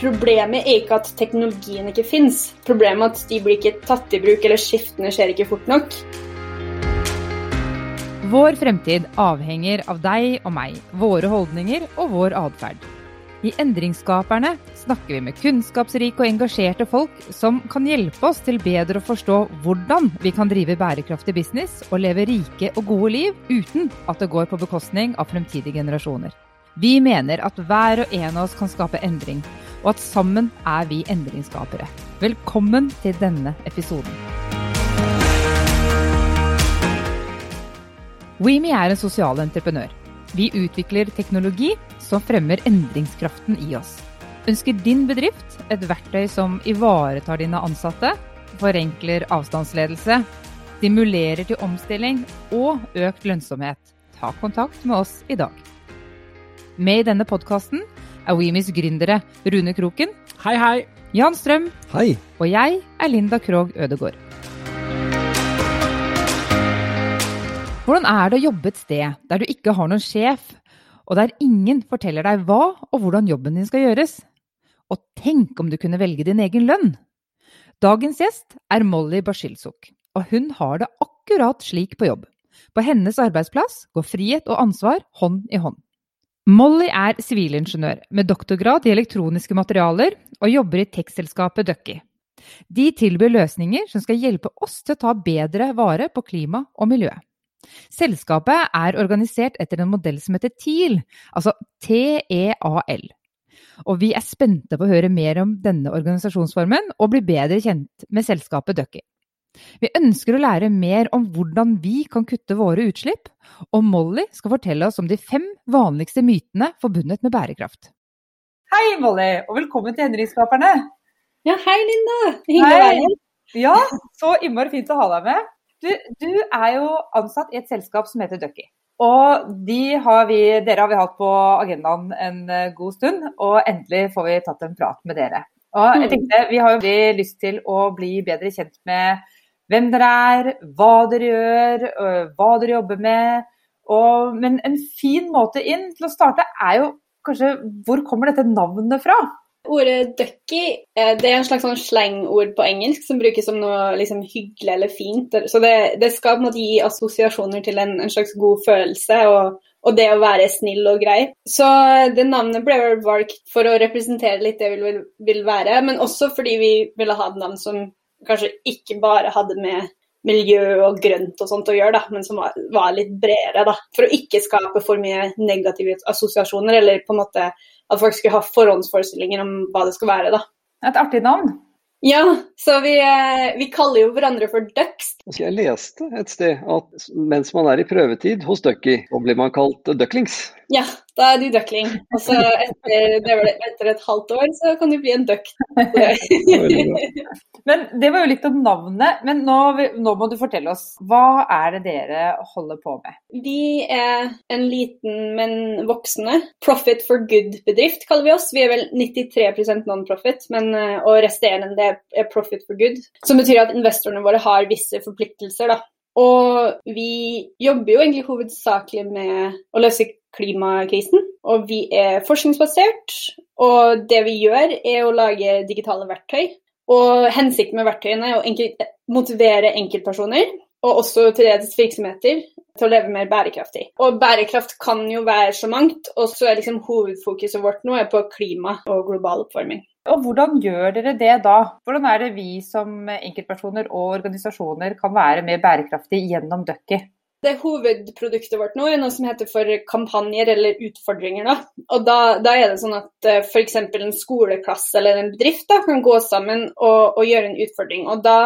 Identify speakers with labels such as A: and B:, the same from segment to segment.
A: Problemet er ikke at teknologien ikke fins. Problemet er at de blir ikke tatt i bruk, eller skiftene skjer ikke fort nok.
B: Vår fremtid avhenger av deg og meg, våre holdninger og vår atferd. I Endringsskaperne snakker vi med kunnskapsrike og engasjerte folk som kan hjelpe oss til bedre å forstå hvordan vi kan drive bærekraftig business og leve rike og gode liv uten at det går på bekostning av fremtidige generasjoner. Vi mener at hver og en av oss kan skape endring, og at sammen er vi endringsskapere. Velkommen til denne episoden. WeMe er en sosial entreprenør. Vi utvikler teknologi som fremmer endringskraften i oss. Ønsker din bedrift et verktøy som ivaretar dine ansatte, forenkler avstandsledelse, stimulerer til omstilling og økt lønnsomhet? Ta kontakt med oss i dag. Med i denne podkasten WeMes gründere Rune Kroken.
C: Hei, hei.
B: Jan Strøm.
D: Hei.
B: Og jeg er Linda Krogh Ødegård. Hvordan er det å jobbe et sted der du ikke har noen sjef, og der ingen forteller deg hva og hvordan jobben din skal gjøres? Og tenk om du kunne velge din egen lønn! Dagens gjest er Molly Bashilsuk, og hun har det akkurat slik på jobb. På hennes arbeidsplass går frihet og ansvar hånd i hånd. Molly er sivilingeniør med doktorgrad i elektroniske materialer og jobber i tekstselskapet Ducky. De tilbyr løsninger som skal hjelpe oss til å ta bedre vare på klima og miljø. Selskapet er organisert etter en modell som heter TEAL, altså T-E-A-L. Og vi er spente på å høre mer om denne organisasjonsformen og bli bedre kjent med selskapet Ducky. Vi ønsker å lære mer om hvordan vi kan kutte våre utslipp, og Molly skal fortelle oss om de fem vanligste mytene forbundet med bærekraft. Hei, Molly, og velkommen til Endringsskaperne.
A: Ja, hei, Linda. Hyggelig å være her.
B: Ja, så innmari fint å ha deg med. Du, du, er jo ansatt i et selskap som heter Ducky. Og de har vi, dere har vi hatt på agendaen en eh, god stund, og endelig får vi tatt en prat med dere. Og jeg mm. tenkte, Vi har jo lyst til å bli bedre kjent med hvem dere er, hva dere gjør, hva dere jobber med. Og, men en fin måte inn til å starte er jo kanskje hvor kommer dette navnet fra?
A: Ordet 'ducky' eh, det er en slags sånn slengord på engelsk som brukes som noe liksom, hyggelig eller fint. Så det, det, skal på en måte gi assosiasjoner til en, en slags god følelse og, og, det å være snill og grei. Så det navnet ble valgt for å representere litt det vi vil, vil være, men også fordi vi ville ha et navn som kanskje ikke bare hadde med miljø og grønt og sånt å gjøre, da, men som var, var, litt bredere. da, For å ikke skape for mye negative assosiasjoner, eller på en måte at folk skulle ha forhåndsforestillinger om hva det skal være. da.
B: Et artig navn.
A: Ja, så vi, eh, vi, kaller jo hverandre for ducks.
D: Jeg leste et sted at mens man er i prøvetid hos Ducky, så blir man kalt ducklings.
A: Ja, da er du duckling. Og så etter, etter, et halvt år så kan du bli en duck.
B: men Det var jo litt om navnet, men nå, nå, må du fortelle oss. Hva er det dere holder på med?
A: Vi er en liten, men voksende profit for good-bedrift, kaller vi oss. Vi er vel 93 non-profit, eh, og resterende er profit for good. Som betyr at investorene våre har visse forpliktelser. da. Og vi jobber jo egentlig hovedsakelig med å løse klimakrisen. Og vi er forskningsbasert, og det vi gjør er å lage digitale verktøy. Og hensikten med verktøyene er å motivere enkeltpersoner, og også til dels virksomheter, til å leve mer bærekraftig. Og bærekraft kan jo være så mangt, og så er liksom hovedfokuset vårt nå på klima og global oppvarming.
B: Og Hvordan gjør dere det da? Hvordan er det vi som enkeltpersoner og organisasjoner kan være mer bærekraftige gjennom Ducky?
A: Det hovedproduktet vårt nå er noe som heter for kampanjer eller utfordringer. Da. Og da, da er det sånn at uh, eh, f.eks. en skoleklasse eller en bedrift da, kan gå sammen og, og gjøre en utfordring. Og da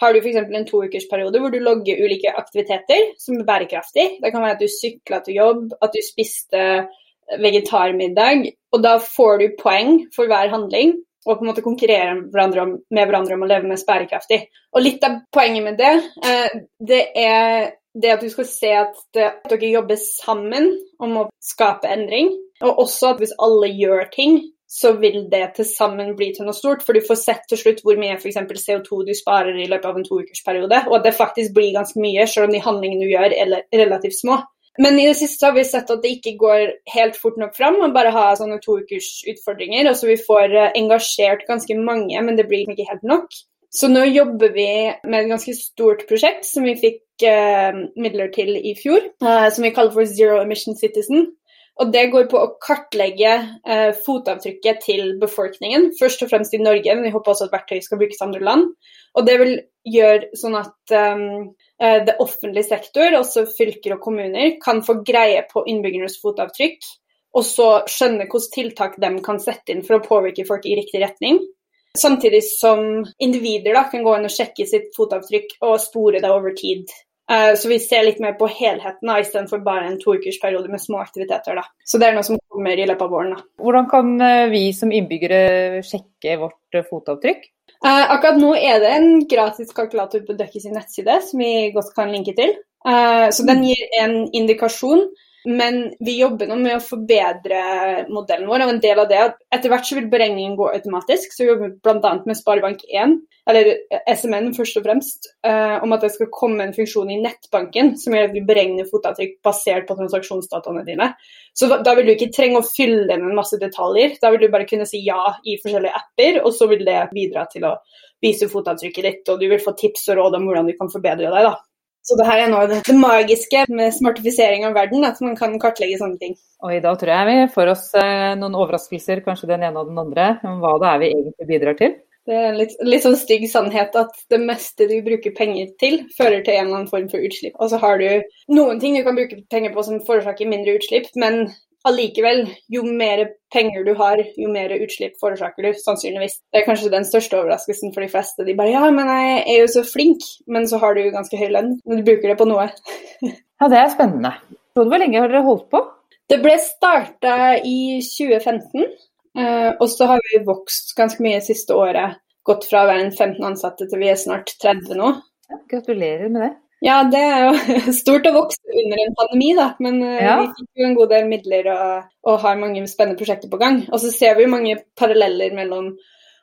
A: har du f.eks. en toukersperiode hvor du logger ulike aktiviteter som er bærekraftig. Det kan være at du sykla til jobb, at du spiste vegetarmiddag. Og da får du poeng for hver handling og på en måte konkurrere hverandre, om, med hverandre om å leve mest bærekraftig. Og litt av poenget med det, eh, det er det at du skal se at, det, at dere jobber sammen om å skape endring. Og også at hvis alle gjør ting, så vil det til sammen bli til noe stort. For du får sett til slutt hvor mye f.eks. CO2 du sparer i løpet av en toukersperiode. Og at det faktisk blir ganske mye, selv om de handlingene du gjør er relativt små. Men i det siste har vi sett at det ikke går helt fort nok fram å bare ha sånne toukersutfordringer. Altså vi får eh, engasjert ganske mange, men det blir ikke helt nok. Så nå jobber vi med et ganske stort prosjekt som vi fikk eh, midler til i fjor, eh, som vi kaller for Zero Emission Citizen. Og Det går på å kartlegge eh, fotavtrykket til befolkningen, først og fremst i Norge, men vi håper også at verktøy skal brukes i andre land. Og Det vil gjøre sånn at um, det offentlige sektor, også fylker og kommuner, kan få greie på innbyggernes fotavtrykk, og så skjønne hvilke tiltak de kan sette inn for å påvirke folk i riktig retning. Samtidig som individer da, kan gå inn og sjekke sitt fotavtrykk og spore det over tid. Uh, så vi ser litt mer på helheten da, istedenfor bare en toukersperiode med små aktiviteter. Da. Så det er noe som kommer i løpet av våren. Da.
B: Hvordan kan eh, vi som innbyggere sjekke vårt eh, fotavtrykk?
A: Eh, akkurat nå er det en gratis kalkulator på Ducky sin nettside som vi godt kan linke til. Eh, så den gir en indikasjon men vi jobber nå med å forbedre modellen vår. og en del av det at Etter hvert så vil beregningen gå automatisk. så Vi jobber bl.a. med Sparebank1, eller SMN først og fremst, eh, om at det skal komme en funksjon i nettbanken som gjør at vi beregner fotavtrykk basert på transaksjonsdataene dine. Så Da vil du ikke trenge å fylle en masse detaljer. Da vil du bare kunne si ja i forskjellige apper, og så vil det bidra til å vise fotavtrykket ditt, og du vil få tips og råd om hvordan du kan forbedre deg. da. Så det her er av det magiske med smartifisering av verden, at man kan kartlegge sånne ting.
B: Og i dag tror jeg vi får oss eh, noen overraskelser, kanskje den ene og den andre, om hva det er vi egentlig bidrar til.
A: Det er litt, litt sånn stygg sannhet at det meste du bruker penger til, fører til en eller annen form for utslipp. Og så har du noen ting du kan bruke penger på som forårsaker mindre utslipp, men allikevel, jo mer penger du har, jo mer utslipp forårsaker du, sannsynligvis. Det er kanskje den største overraskelsen for de fleste. De bare ja, men jeg er jo så flink, men så har du ganske høy lønn. Men du bruker det på noe.
B: ja, det er spennende. Hvor lenge har dere holdt på?
A: Det ble starta i 2015, eh, og så har vi vokst ganske mye siste året. Gått fra å være en 15 ansatte til vi er snart 30 nå.
B: Ja, gratulerer med det.
A: Ja, det er jo stort å vokse under en pandemi, da. Men eh, ja. vi fikk jo en god del midler og, og, har mange spennende prosjekter på gang. Og så ser vi jo mange paralleller mellom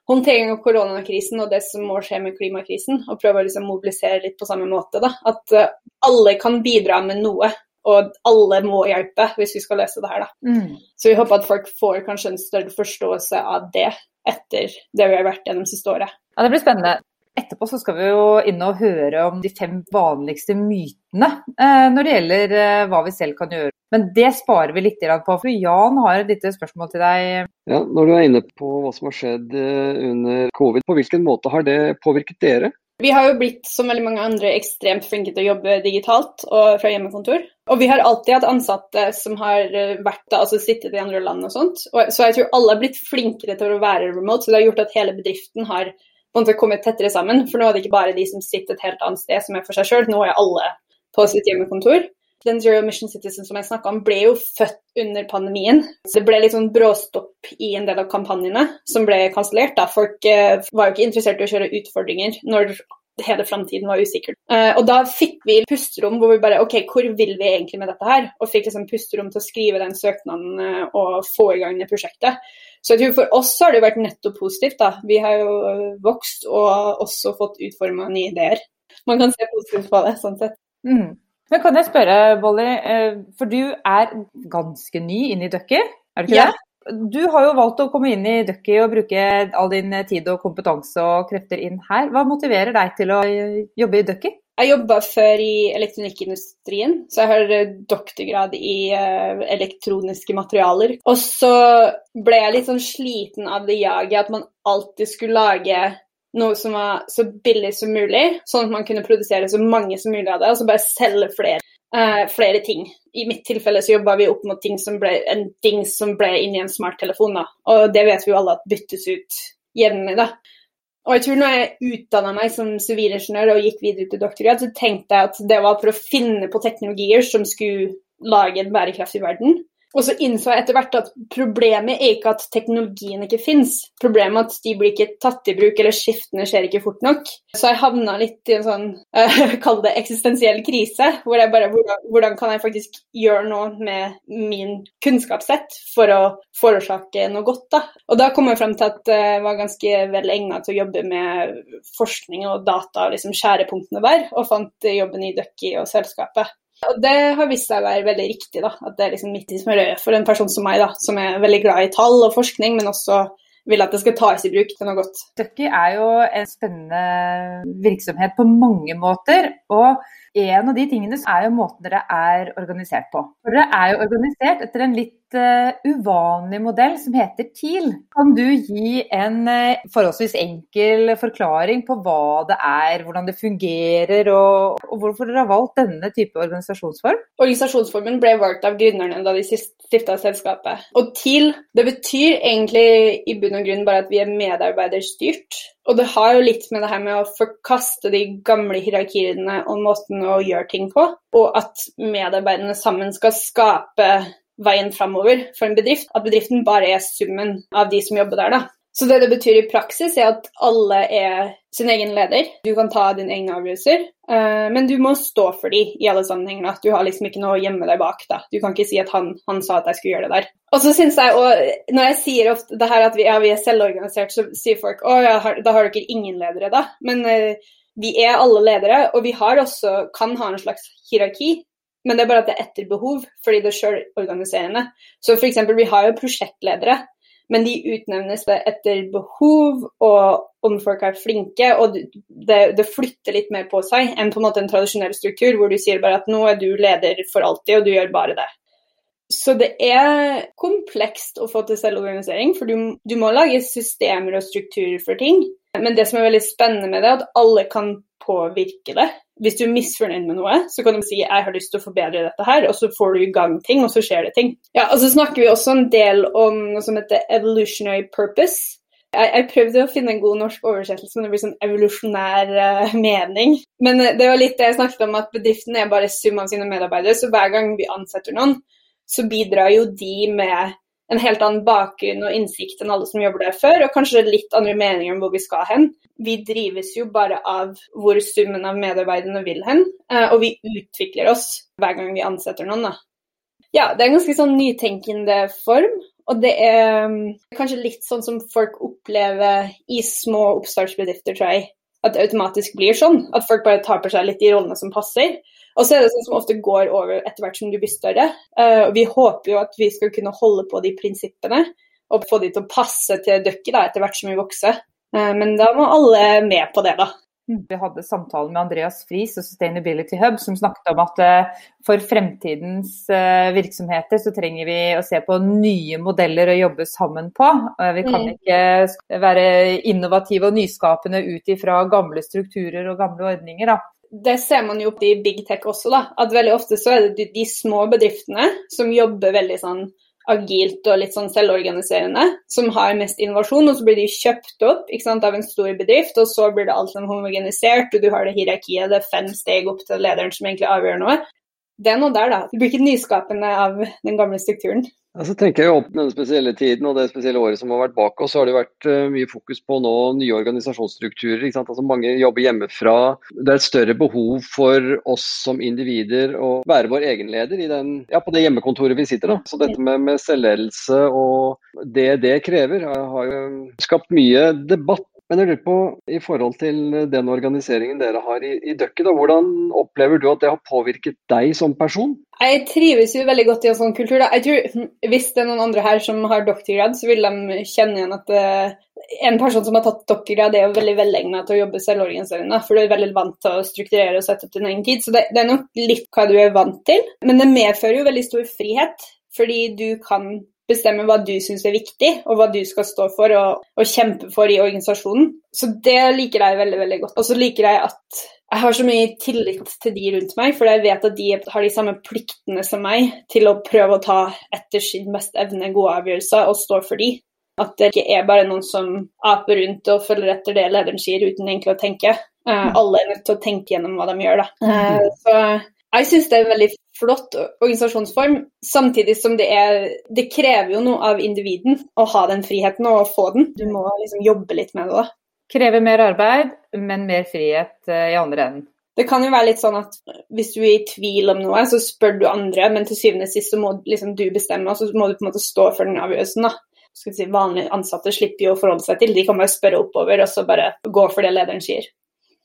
A: håndtering av koronakrisen og det som må skje med klimakrisen. Og prøve å liksom mobilisere litt på samme måte. da. At uh, alle kan bidra med noe. Og alle må hjelpe hvis vi skal løse det her. da. Mm. Så vi håper at folk får kanskje en større forståelse av det etter det vi har vært gjennom siste året.
B: Ja, Det blir spennende. Etterpå så skal vi jo inn og høre om de fem vanligste mytene eh, når det gjelder eh, hva vi selv kan gjøre. Men det sparer vi litt på, for Jan har et lite spørsmål til deg.
D: Ja, Når du er inne på hva som har skjedd eh, under covid, på hvilken måte har det påvirket dere?
A: Vi har jo blitt, som veldig mange andre, ekstremt flinke til å jobbe digitalt og fra hjemmekontor. Og vi har alltid hatt ansatte som har vært da, altså sittet i andre land og sånt. Og, så jeg tror alle har blitt flinkere til å være remote, så det har gjort at hele bedriften har måte kommet tettere sammen. For nå er det ikke bare de som sitter et helt annet sted som er for seg sjøl, nå er alle på sitt hjemmekontor. Den Zero Mission Citizen som jeg snakka om, ble jo født under pandemien. Så det ble litt sånn bråstopp i en del av kampanjene som ble kansellert. Folk eh, var jo ikke interessert i å kjøre utfordringer når hele framtiden var usikker. Uh, og da fikk vi pusterom hvor vi bare OK, hvor vil vi egentlig med dette her? Og fikk liksom pusterom til å skrive den søknaden uh, og få i gang det prosjektet. Så jeg tror for oss har det vært nettopp positivt. da. Vi har jo vokst og også fått utforma nye ideer. Man kan se positivt på det, sånn sett.
B: Mm. Men kan jeg spørre, Bolly, uh, for du er ganske ny inn i Ducky, er du ikke ja. det? Du har jo valgt å komme inn i Ducky og bruke all din tid og kompetanse og krefter inn her. Hva motiverer deg til å jobbe i Ducky?
A: Jeg jobba før i elektronikkindustrien, så jeg har eh, doktorgrad i uh, elektroniske materialer. Og så ble jeg litt sånn sliten av det jaget at man alltid skulle lage noe som var så billig som mulig, sånn at man kunne produsere så mange som mulig av det, og så bare selge flere uh, flere ting. I mitt tilfelle så jobba vi opp mot ting som ble, en dings som ble inni en smarttelefon. da. Og det vet vi jo alle at byttes ut jevnlig. da. Og jeg tror når jeg utdanna meg som sivilingeniør og gikk videre til doktorgrad, så tenkte jeg at det var for å finne på teknologier som skulle lage en bærekraftig verden. Og så innså jeg etter hvert at problemet er ikke at teknologien ikke fins. Problemet er at de blir ikke tatt i bruk, eller skiftene skjer ikke fort nok. Så jeg havna litt i en sånn, uh, kall det eksistensiell krise, hvor jeg bare hvordan, hvordan, kan jeg faktisk gjøre noe med min kunnskapssett for å forårsake noe godt, da. Og da kom jeg frem til at jeg var ganske vel egna til å jobbe med forskning og data, liksom skjærepunktene der, og fant jobben i Ducky og selskapet. Og det har vist seg å være veldig riktig, da. At det er liksom midt i smørøyet for en person som meg, da, som er veldig glad i tall og forskning, men også vil at det skal tas i bruk til noe godt.
B: Ducky er jo en spennende virksomhet på mange måter. og en av de tingene er jo måten dere er organisert på. For dere er jo organisert etter en litt uh, uvanlig modell som heter TIL. Kan du gi en uh, forholdsvis enkel forklaring på hva det er, hvordan det fungerer, og, og, hvorfor dere har valgt denne type organisasjonsform?
A: Organisasjonsformen ble valgt av gründerne da de stifta selskapet. Og TIL det betyr egentlig i bunn og grunn bare at vi er medarbeiderstyrt. Og det har jo litt med det her med å forkaste de gamle hierarkiene og måten å gjøre ting på, og at medarbeiderne sammen skal skape veien framover for en bedrift. At bedriften bare er summen av de som jobber der, da. Så det det betyr i praksis, er at alle er sin egen leder. Du kan ta dine egne avgjørelser, uh, men du må stå for de i alle sammenhenger. Du har liksom ikke noe å gjemme deg bak. da. Du kan ikke si at han, han sa at jeg skulle gjøre det der. Og så synes jeg, og Når jeg sier ofte det her at vi, ja, vi er selvorganisert, så sier folk å ja, da har dere ingen ledere, da. Men uh, vi er alle ledere, og vi har også, kan ha en slags hierarki. Men det er bare at det er etter behov, fordi det er sjølorganiserende. Så f.eks. vi har jo prosjektledere men de utnevnes etter behov og om folk er flinke. Og det, det, flytter litt mer på seg enn på en måte en tradisjonell struktur hvor du sier bare at nå er du leder for alltid, og du gjør bare det. Så det er komplekst å få til selvorganisering, for du, du må lage systemer og strukturer for ting. Men det som er veldig spennende med det, er at alle kan påvirke det. Hvis du er misfornøyd med noe, så kan du si jeg har lyst til å forbedre dette her, og så får du i gang ting, og så skjer det ting. Ja, og så snakker vi også en del om noe som heter evolutionary purpose. Jeg, jeg prøvde å finne en god norsk oversettelse, men det blir sånn evolusjonær uh, mening. Men uh, det var litt det jeg snakket om, at bedriften er bare sum av sine medarbeidere. Så hver gang vi ansetter noen, så bidrar jo de med en helt annen bakgrunn og innsikt enn alle som jobber der før, og kanskje litt andre meninger om hvor vi skal hen. Vi drives jo bare av hvor summen av medarbeiderne vil hen, eh, og vi utvikler oss hver gang vi ansetter noen. Da. Ja, det er en ganske sånn nytenkende form, og det er mm, kanskje litt sånn som folk opplever i små oppstartsbedrifter, tror jeg. At det automatisk blir sånn. At folk bare tar på seg litt de rollene som passer. Og så er det sånn som ofte går over etter hvert som du blir større. Uh, vi håper jo at vi skal kunne holde på de prinsippene og få de til å passe til dere etter hvert som vi vokser. Uh, men da må alle med på det, da.
B: Vi hadde samtalen med Andreas Friis og Sustainability Hub som snakket om at uh, for fremtidens virksomheter så trenger vi å se på nye modeller å jobbe sammen på. Vi kan mm. ikke være innovative og nyskapende ut ifra gamle strukturer og gamle ordninger. Da
A: det ser man jo i big tech også, da. At veldig ofte så er det de, de små bedriftene som jobber veldig sånn agilt og litt sånn selvorganiserende, som har mest innovasjon. Og så blir de kjøpt opp sant, av en stor bedrift, og så blir det alt sånn homogenisert, og du har det hierarkiet, det er fem steg opp til lederen som egentlig avgjør noe. Det er noe der, da. Det blir ikke nyskapende av den gamle strukturen.
D: Så tenker jeg opp denne spesielle tiden og det spesielle året som har vært bak oss, så har det vært uh, mye fokus på nå nye organisasjonsstrukturer. Altså Mange jobber hjemmefra. Det er et større behov for oss som individer å være vår egen leder den, ja, på det hjemmekontoret vi sitter. da. Så dette med, med selvledelse og det det krever, har jo skapt mye debatt men jeg lurer på, i forhold til den organiseringen dere har i, i Ducky, hvordan opplever du at det har påvirket deg som person?
A: Jeg trives jo veldig godt i en sånn kultur. Da. Jeg tror, Hvis det er noen andre her som har doktorgrad, så vil de kjenne igjen at uh, en person som har tatt doktorgrad, er jo veldig velegnet til å jobbe selvorganiserende. For du er veldig vant til å strukturere og sette opp din egen tid. Så det, det er nok litt hva du er vant til. Men det medfører jo veldig stor frihet, fordi du kan bestemme hva du syns er viktig, og hva du skal stå for og, og, kjempe for i organisasjonen. Så det liker jeg veldig veldig godt. Og så liker jeg at jeg har så mye tillit til de rundt meg, for jeg vet at de har de samme pliktene som meg til å prøve å ta etter sin mest evne gode avgjørelser og stå for de. At det ikke er bare noen som aper rundt og følger etter det lederen sier uten egentlig å tenke. Uh, alle er nødt til å tenke gjennom hva de gjør, da. Uh, så jeg syns det er en veldig flott organisasjonsform, samtidig som det er Det krever jo noe av individen å ha den friheten og få den. Du må liksom jobbe litt med det. da.
B: Krever mer arbeid, men mer frihet eh, i andre enden.
A: Det kan jo være litt sånn at hvis du er i tvil om noe, så spør du andre, men til syvende og sist så må liksom du bestemme, og så må du på en måte stå for den avgjørelsen. da. Skal si, vanlige ansatte slipper jo å forholde seg til, de kan bare spørre oppover og så bare gå for det lederen sier.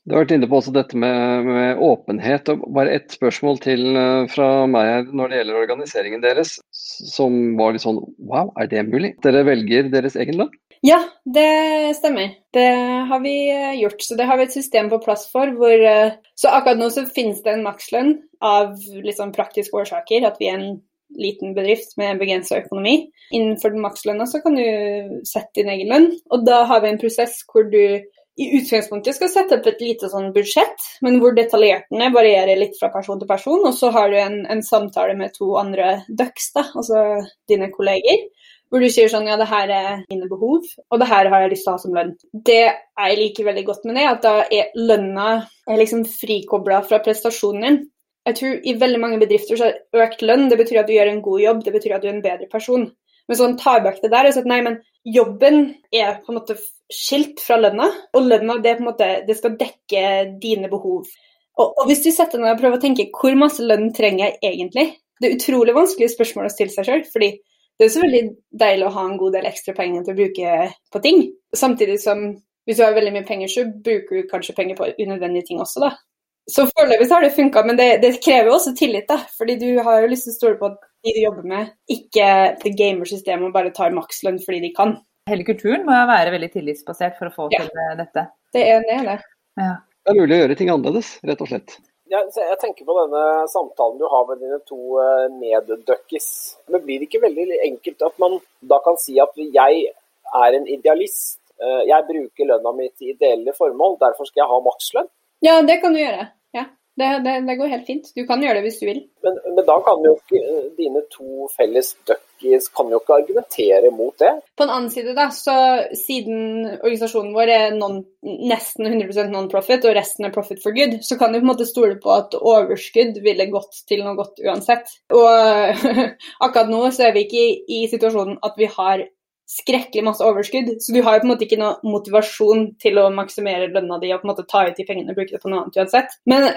D: Du har vært inne på også dette med, med åpenhet. og Bare ett spørsmål til uh, fra meg når det gjelder organiseringen deres, som var litt sånn wow, er det mulig? Dere velger deres egen lønn?
A: Ja, det stemmer. Det har vi uh, gjort. Så det har vi et system på plass for. Hvor, uh, så akkurat nå så finnes det en makslønn av sånn praktiske årsaker. At vi er en liten bedrift med begrensa økonomi. Innenfor den makslønna så kan du sette din egen lønn. Og da har vi en prosess hvor du i utgangspunktet skal sette opp et lite sånn budsjett, men hvor detaljerte varierer litt fra person til person. Og så har du en, en samtale med to andre ducks, da, altså dine kolleger, hvor du sier sånn ja, det her er mine behov, og det her har jeg lyst til å ha som lønn. Det jeg liker veldig godt med det, at da er lønna er liksom frikobla fra prestasjonen din. Jeg tror i veldig mange bedrifter så er økt lønn det betyr at du gjør en god jobb, det betyr at du er en bedre person. Men sånn tar bak det der og sier at nei, men jobben er på en måte skilt fra lønna, og lønna det, måte, det skal dekke dine behov. Og, og hvis du setter deg og prøver å tenke hvor masse lønn trenger jeg egentlig, det er utrolig vanskelig spørsmål å stille seg sjøl. fordi det er så veldig deilig å ha en god del ekstra penger til å bruke på ting. Samtidig som hvis du har veldig mye penger, så bruker du kanskje penger på unødvendige ting også, da. Så foreløpig har det funka, men det, det, krever også tillit, da. Fordi du har jo lyst til å stole på at de du jobber med, ikke det gamersystemet og bare tar makslønn fordi de kan.
B: Hele kulturen må jo være veldig tillitsbasert for å få ja. til dette.
A: Det er det. det.
D: Ja. Det er mulig å gjøre ting annerledes, rett og slett.
C: Jeg, jeg tenker på denne samtalen du har med dine to meddøkkis. Men blir det ikke veldig enkelt at man da kan si at jeg er en idealist? Uh, jeg bruker lønna mi til ideelle formål, derfor skal jeg ha makslønn?
A: Ja, det kan du gjøre. Ja, det, det, det, går helt fint. Du kan gjøre det hvis du vil.
C: Men, men da kan jo ikke eh, dine to felles duckies kan jo ikke argumentere mot det?
A: På den annen side, da, så siden organisasjonen vår er non, nesten 100% non-profit og resten er profit for good, så kan du på en måte stole på at overskudd ville gått til noe godt uansett. Og akkurat nå så er vi ikke i, i situasjonen at vi har skrekkelig masse overskudd, så du har jo på en måte ikke noe motivasjon til å maksimere lønna di og på en måte ta ut de pengene og bruke det på noe annet uansett. Men,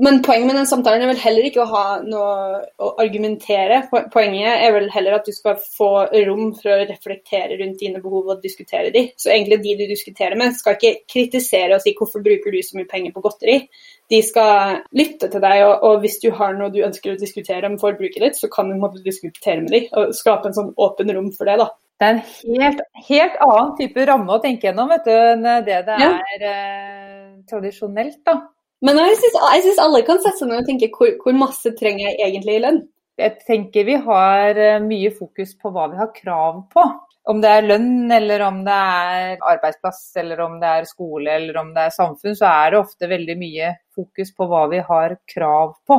A: men, poenget med den samtalen er vel heller ikke å ha noe å argumentere. Poenget er vel heller at du skal få rom for å reflektere rundt dine behov og diskutere de. Så egentlig de du diskuterer med, skal ikke kritisere og si hvorfor bruker du så mye penger på godteri. De skal lytte til deg, og, og hvis du har noe du ønsker å diskutere om forbruket ditt, så kan du måtte diskutere med dem og skape en sånn åpen rom for det. da.
B: Det er en helt, helt, annen type ramme å tenke gjennom vet du, enn det det ja. er eh, tradisjonelt. da.
A: Men jeg syns alle kan sette seg ned og tenke hvor, hvor, masse trenger jeg egentlig i lønn?
B: Jeg tenker vi har eh, mye fokus på hva vi har krav på. Om det er lønn, eller om det er arbeidsplass, eller om det er skole, eller om det er samfunn, så er det ofte veldig mye fokus på hva vi har krav på.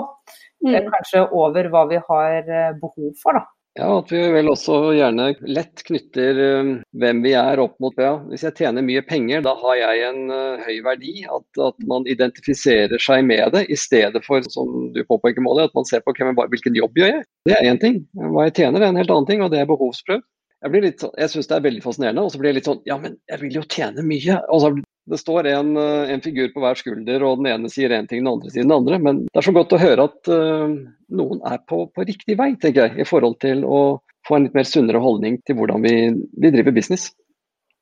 B: Mm. Kanskje over hva vi har eh, behov for, da.
D: Ja, at vi vel også gjerne lett knytter um, hvem vi er opp mot ja. Hvis jeg tjener mye penger, da har jeg en uh, høy verdi. At, at, man identifiserer seg med det, i stedet for, som du påpeker, Molly, at man ser på hvem, hvilken jobb gjør jeg. Det er én ting. Hva jeg tjener er en helt annen ting, og det er behovsprøvd. Jeg, blir litt, jeg syns det er veldig fascinerende, og så blir jeg litt sånn Ja, men jeg vil jo tjene mye. Så det står en, eh, en, figur på hver skulder, og den ene sier én ting, den andre sier den andre. Men det er så godt å høre at uh, noen er på, på, riktig vei, tenker jeg, i forhold til å få en litt mer sunnere holdning til hvordan vi, vi driver business.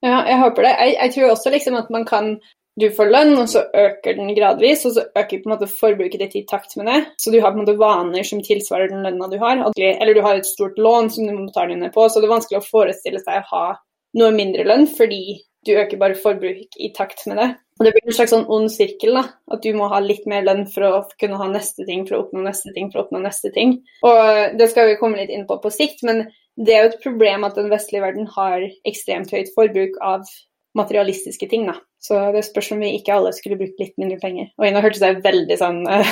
A: Ja, jeg håper det. Jeg, jeg tror også liksom at man kan du får lønn, og så øker den gradvis, og så øker på en måte forbruket ditt i takt med det. Så du har på en måte vaner som tilsvarer den lønna du har. Eller du har et stort lån som du må betale ned på, så det er vanskelig å forestille seg å ha noe mindre lønn fordi du øker bare forbruk i takt med det. Og Det blir en slags sånn ond sirkel. da, At du må ha litt mer lønn for å kunne ha neste ting, for å oppnå neste ting, for å oppnå neste ting. Og Det skal vi komme litt inn på på sikt, men det er jo et problem at den vestlige verden har ekstremt høyt forbruk av materialistiske ting. da. Så det spørs om vi ikke alle skulle brukt litt mindre penger. Og nå hørtes jeg veldig sånn uh,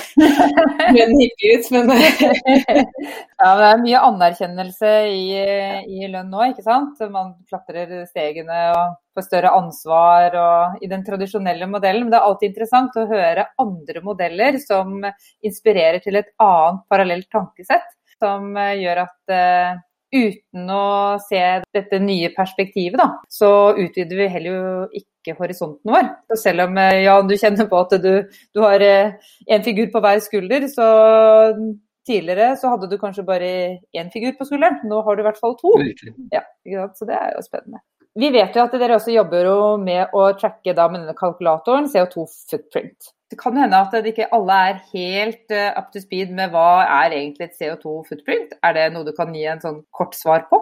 A: hippie ut, men
B: Ja, men det er mye anerkjennelse i, i lønn nå, ikke sant. Man klatrer stegene og får større ansvar og i den tradisjonelle modellen. Men det er alltid interessant å høre andre modeller som inspirerer til et annet parallelt tankesett. Som eh, gjør at uh, uten å se dette nye perspektivet, da, så utvider vi heller jo ikke horisonten vår. Så selv om eh, ja, du kjenner på at du, du har én en figur på hver skulder, så tidligere så hadde du kanskje bare én figur på skulderen. Nå har du i hvert fall to. Ja, så det er jo spennende. Vi vet jo at dere også jobber med å tracke da med denne kalkulatoren CO2 footprint. Det kan hende at det ikke alle er helt eh, up to speed med hva er egentlig et CO2 footprint. Er det noe du kan gi en sånn kort svar på?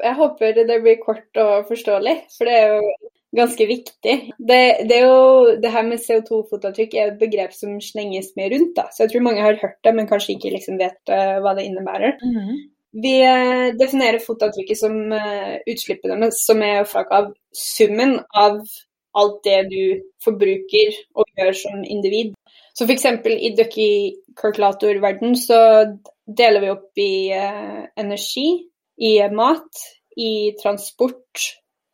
A: Jeg håper det blir kort og forståelig, for det er jo ganske viktig. Det, det, er jo, det her med CO2-fotavtrykk er et begrep som slenges mye rundt. Da. Så jeg tror mange har hørt det, men kanskje ikke liksom vet uh, hva det innebærer. Mm -hmm. Vi uh, definerer fotavtrykket som uh, utslippene som er opptak av summen av alt det du forbruker og gjør som individ. Så f.eks. i Ducky-kalkulatorverden så deler vi opp i energi, i mat, i transport,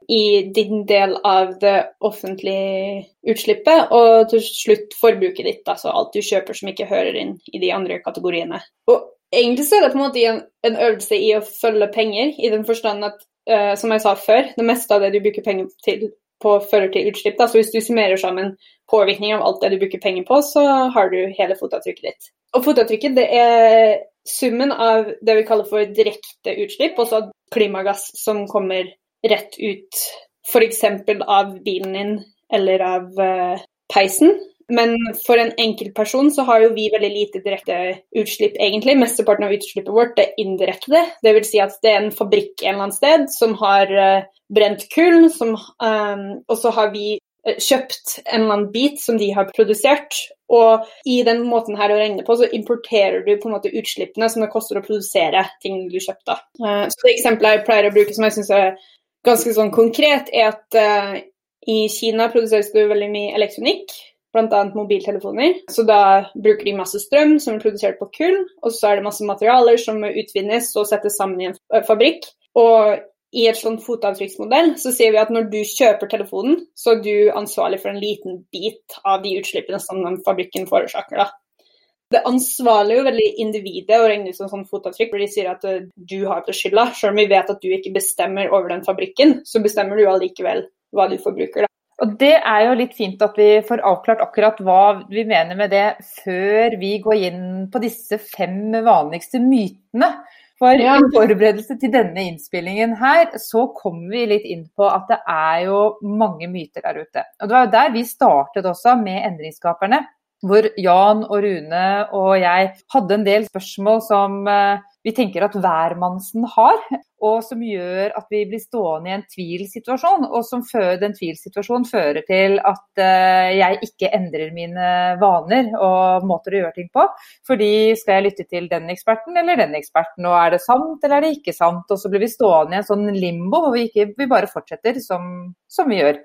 A: i din del av det offentlige utslippet, og til slutt forbruket ditt, altså alt du kjøper som ikke hører inn i de andre kategoriene. Og egentlig så er det på en måte en, en øvelse i å følge penger, i den forstand at, uh, som jeg sa før, det meste av det du bruker penger til på fører til utslipp. Da. Så hvis du summerer sammen påvirkning av alt det du bruker penger på, så har du hele fotavtrykket ditt. Og fotavtrykket det er summen av det vi kaller for direkte utslipp, også klimagass som kommer rett ut f.eks. av bilen din eller av uh, peisen. Men for en enkeltperson så har jo vi veldig lite direkte utslipp, egentlig. Mesteparten av utslippet vårt er indirekte. Det vil Si at det er en fabrikk en eller annen sted som har uh, brent kull, um, og så har vi kjøpt en eller annen bit som de har produsert. Og i den måten her å regne på, så importerer du på en måte utslippene som det koster å produsere ting du kjøpte. Uh, så det eksempelet jeg pleier å bruke som jeg syns er ganske sånn konkret, er at uh, i Kina produseres det veldig mye elektronikk, bl.a. mobiltelefoner. Så da bruker de masse strøm som er produsert på kull, og så er det masse materialer som utvinnes og settes sammen i en eh, fabrikk. Og i et sånn fotavtrykksmodell så sier vi at når du kjøper telefonen, så er du ansvarlig for en liten bit av de utslippene som den fabrikken forårsaker. da. Det ansvarlige jo veldig individet å regne ut som sånn fotavtrykk, for de sier at eh, du har på skylda. Selv om vi vet at du ikke bestemmer over den fabrikken, så bestemmer du allikevel hva du forbruker. da.
B: Og Det er jo litt fint at vi får avklart akkurat hva vi mener med det, før vi går inn på disse fem vanligste mytene. For i forberedelse til denne innspillingen her, så kommer vi litt inn på at det er jo mange myter der ute. Og Det var jo der vi startet også med Endringsskaperne hvor Jan og Rune og jeg hadde en del spørsmål som eh, vi tenker at hvermannsen har, og som gjør at vi blir stående i en tvilsituasjon, og som fører, den tvilsituasjonen fører til at uh, jeg ikke endrer mine vaner og måter å gjøre ting på. Fordi skal jeg lytte til den eksperten eller den eksperten, og er det sant eller er det ikke sant? Og så blir vi stående i en sånn limbo hvor vi, ikke, vi bare fortsetter som, som, vi gjør.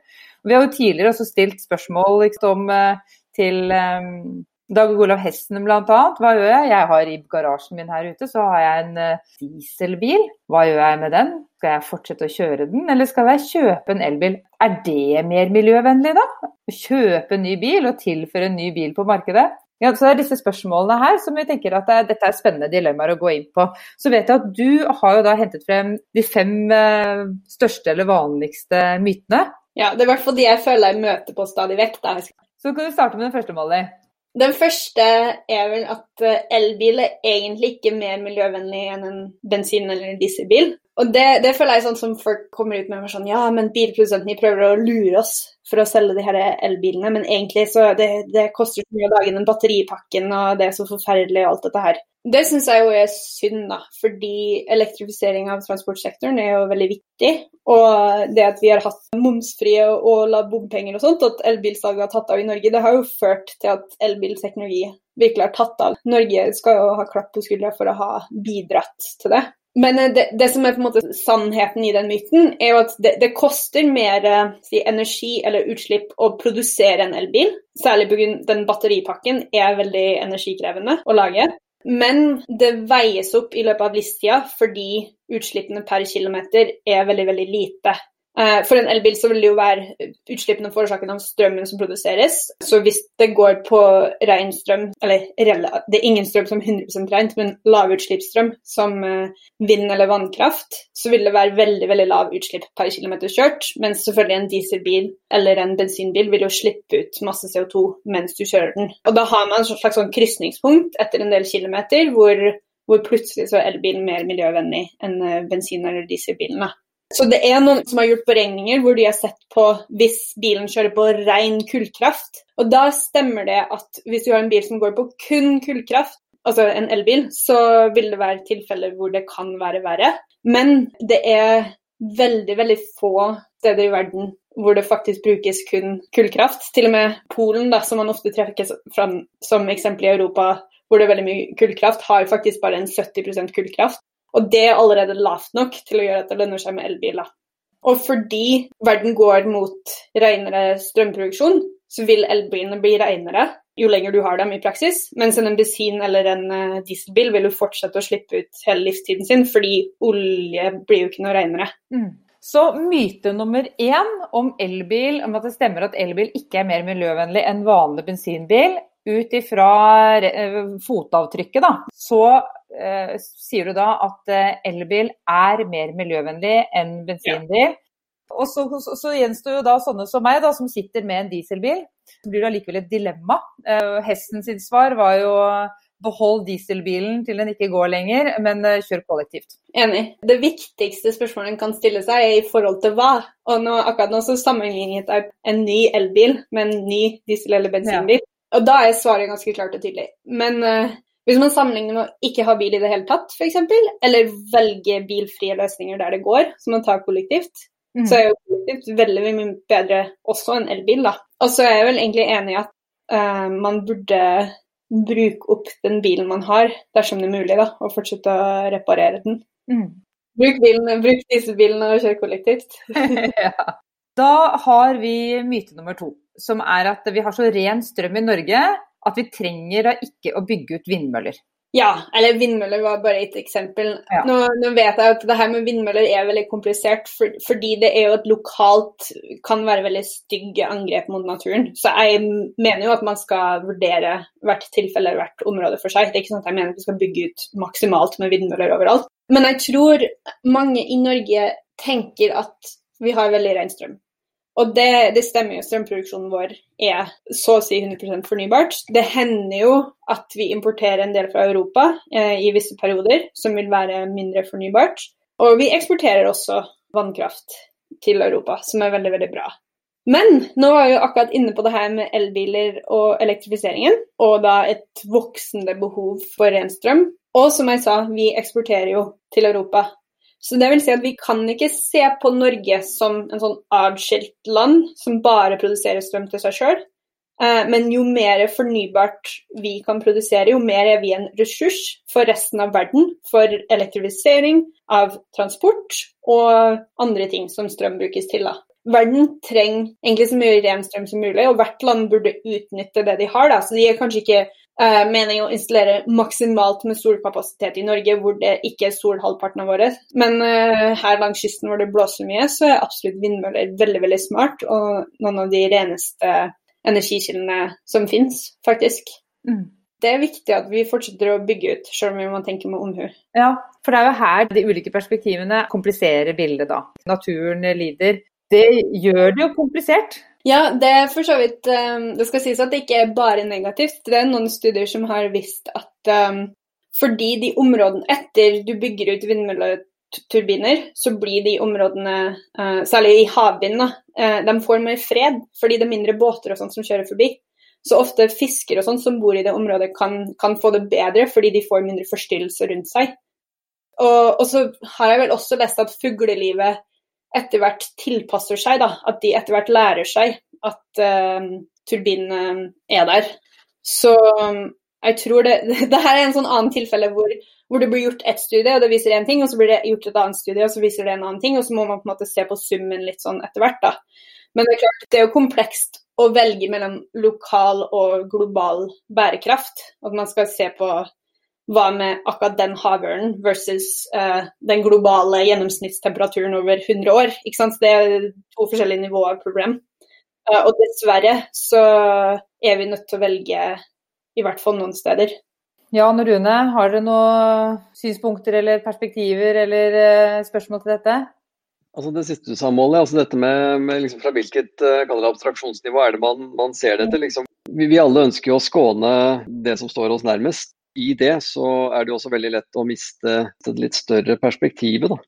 B: Vi har jo tidligere også stilt spørsmål liksom, uh, til um, Dag Olav Hesten bl.a. Hva gjør jeg? Jeg har i garasjen min her ute så har jeg en uh, dieselbil. Hva gjør jeg med den? Skal jeg fortsette å kjøre den, eller skal jeg kjøpe en elbil? Er det mer miljøvennlig, da? Kjøpe en ny bil og tilføre en ny bil på markedet? Ja, så det er disse spørsmålene her som vi tenker at det, dette er spennende dilemmaer å gå inn på. Så vet jeg at du har jo da hentet frem de fem uh, største eller vanligste mytene.
A: Ja, det er i hvert fall de jeg føler jeg møter på stadig vekk. Da.
B: Så kan du starte med den første, Molly.
A: Den første er vel at eh, elbil er egentlig ikke mer miljøvennlig enn en bensin- eller dieselbil. Og det, det, føler jeg sånn som folk kommer ut med sånn Ja, men bilprodusentene prøver å lure oss for å selge de her elbilene, men egentlig så det, det koster så mye å lage den batteripakken, og det er så forferdelig og alt dette her. Det syns jeg jo er synd, da, fordi elektrifisering av transportsektoren er jo veldig viktig. Og det at vi har hatt momsfrie og la bompenger og sånt, at elbilsalget har tatt av i Norge, det har jo ført til at elbilteknologi virkelig har tatt av. Norge skal jo ha klapp på skuldra for å ha bidratt til det. Men eh, det, det, som er på en måte sannheten i den myten, er jo at det, det koster mer eh, si, energi eller utslipp å produsere en elbil. Særlig pga. den batteripakken er veldig energikrevende å lage. Men det veies opp i løpet av livstida fordi utslippene per kilometer er veldig, veldig lite. Eh, for en elbil så vil det jo være utslippene forårsaket av strømmen som produseres. Så hvis det går på ren strøm, eller det er ingen strøm som er 100% rent, men lavutslippsstrøm som eh, vind eller vannkraft, så vil det være veldig veldig lav utslipp per kilometer kjørt. Mens selvfølgelig en dieselbil eller en bensinbil vil jo slippe ut masse CO2 mens du kjører den. Og da har man et slags sånn krysningspunkt etter en del kilometer hvor, hvor plutselig så er elbilen mer miljøvennlig enn eh, bensin- eller dieselbilene. Så det er noen som har gjort beregninger hvor de har sett på hvis bilen kjører på ren kullkraft. Og da stemmer det at hvis du har en bil som går på kun kullkraft, altså en elbil, så vil det være tilfeller hvor det kan være verre. Men det er veldig, veldig få steder i verden hvor det faktisk brukes kun kullkraft. Til og med Polen, da, som man ofte trekker fram som eksempel i Europa, hvor det er veldig mye kullkraft, har faktisk bare en 70% kullkraft. Og det er allerede lavt nok til å gjøre at det lønner seg med elbiler. Og fordi verden går mot renere strømproduksjon, så vil elbilene bli renere jo lenger du har dem i praksis. Mens en bensin- eller en eh, dieselbil vil jo fortsette å slippe ut hele livstiden sin, fordi olje blir jo ikke noe renere.
B: Mm. Så myte nummer én om elbil, om at det stemmer at elbil ikke er mer miljøvennlig enn vanlig bensinbil, ut ifra eh, fotavtrykket, da, så eh, sier du da at eh, elbil er mer miljøvennlig enn bensinbil. Ja. Og så, så, så, gjenstår jo da sånne som meg, da, som sitter med en dieselbil. Så blir det allikevel et dilemma. Eh, hesten sitt svar var jo behold dieselbilen til den ikke går lenger, men eh, kjør kollektivt.
A: Enig. Det viktigste spørsmålet en kan stille seg, er i forhold til hva. Og nå, akkurat nå så sammenlignet jeg en ny elbil med en ny diesel- eller bensinbil. Ja. Og da er svaret ganske klart og tydelig. Men uh, hvis man sammenligner med å ikke ha bil i det hele tatt, f.eks., eller velge bilfrie løsninger der det går, som man tar kollektivt, mm. så er jo kollektivt veldig mye bedre også enn elbil, da. Og så er jeg vel egentlig enig i at uh, man burde bruke opp den bilen man har, dersom det er mulig, da, og fortsette å reparere den. Mm. Bruk, bilen, bruk dieselbilen og kjør kollektivt.
B: ja. Da har vi myte nummer to som er at vi har så ren strøm i Norge at vi trenger da ikke å bygge ut vindmøller.
A: Ja, eller vindmøller var bare et eksempel. Ja. Nå, nå, vet jeg at det her med vindmøller er veldig komplisert, for, fordi det er jo et lokalt kan være veldig stygge angrep mot naturen. Så jeg mener jo at man skal vurdere hvert tilfelle eller hvert område for seg. Det er ikke sånn at jeg mener at vi skal bygge ut maksimalt med vindmøller overalt. Men jeg tror mange i Norge tenker at vi har veldig ren strøm. Og det, det, stemmer jo, strømproduksjonen vår er så å si 100% fornybart. Det hender jo at vi importerer en del fra Europa eh, i visse perioder, som vil være mindre fornybart. Og vi eksporterer også vannkraft til Europa, som er veldig, veldig bra. Men nå var vi jo akkurat inne på det her med elbiler og elektrifiseringen, og da et voksende behov for ren strøm. Og som jeg sa, vi eksporterer jo til Europa så det vil si at vi kan ikke se på Norge som en sånn adskilt land som bare produserer strøm til seg sjøl. Eh, men jo mer fornybart vi kan produsere, jo mer er vi en ressurs for resten av verden. For elektrifisering av transport og andre ting som strøm brukes til. Da. Verden trenger egentlig så mye ren strøm som mulig, og hvert land burde utnytte det de har. Da. Så de er kanskje ikke uh, jo å installere maksimalt med solkapasitet i Norge, hvor det ikke er sol halvparten av året. Men uh, her langs kysten hvor det blåser mye, så er absolutt vindmøller veldig veldig smart, og noen av de reneste energikildene som finnes, faktisk. Mm. Det er viktig at vi fortsetter å bygge ut, selv om vi må tenke med omhu.
B: Ja, for det er jo her de ulike perspektivene kompliserer bildet, da. Naturen lider. Det gjør det jo komplisert.
A: Ja, det er for så vidt um, Det skal sies at det ikke er bare negativt. Det er noen studier som har vist at um, fordi de områdene etter du bygger ut vindmølleturbiner, så blir de områdene, uh, særlig i havvind, uh, de får mer fred fordi det er mindre båter og sånt som kjører forbi. Så ofte fiskere og sånn som bor i det området, kan, kan, få det bedre fordi de får mindre forstyrrelse rundt seg. Og, og så har jeg vel også lest at fuglelivet etter hvert tilpasser seg, da. At de etter hvert lærer seg at uh, turbinen er der. Så um, jeg tror det, det er en sånn annen tilfelle hvor, hvor, det blir gjort ett studie, og det viser én ting, og så blir det gjort et annet studie, og så viser det en annen ting, og så må man på en måte se på summen litt sånn etter hvert, da. Men det er klart, det er jo komplekst å velge mellom lokal og global bærekraft. At man skal se på hva med akkurat den havørnen versus uh, den globale gjennomsnittstemperaturen over 100 år. Ikke sant? Det er to forskjellige nivåer av problem. Uh, og dessverre så er vi nødt til å velge i hvert fall noen steder.
B: Jan og Rune, har dere noen synspunkter eller perspektiver eller uh, spørsmål til dette?
D: Altså Det siste du sa, Molly, altså dette med, med liksom fra hvilket uh, abstraksjonsnivå er det man, man ser dette? Liksom, vi, vi, alle ønsker jo å skåne det som står oss nærmest i det så er det også veldig lett å miste det litt større perspektivet. da.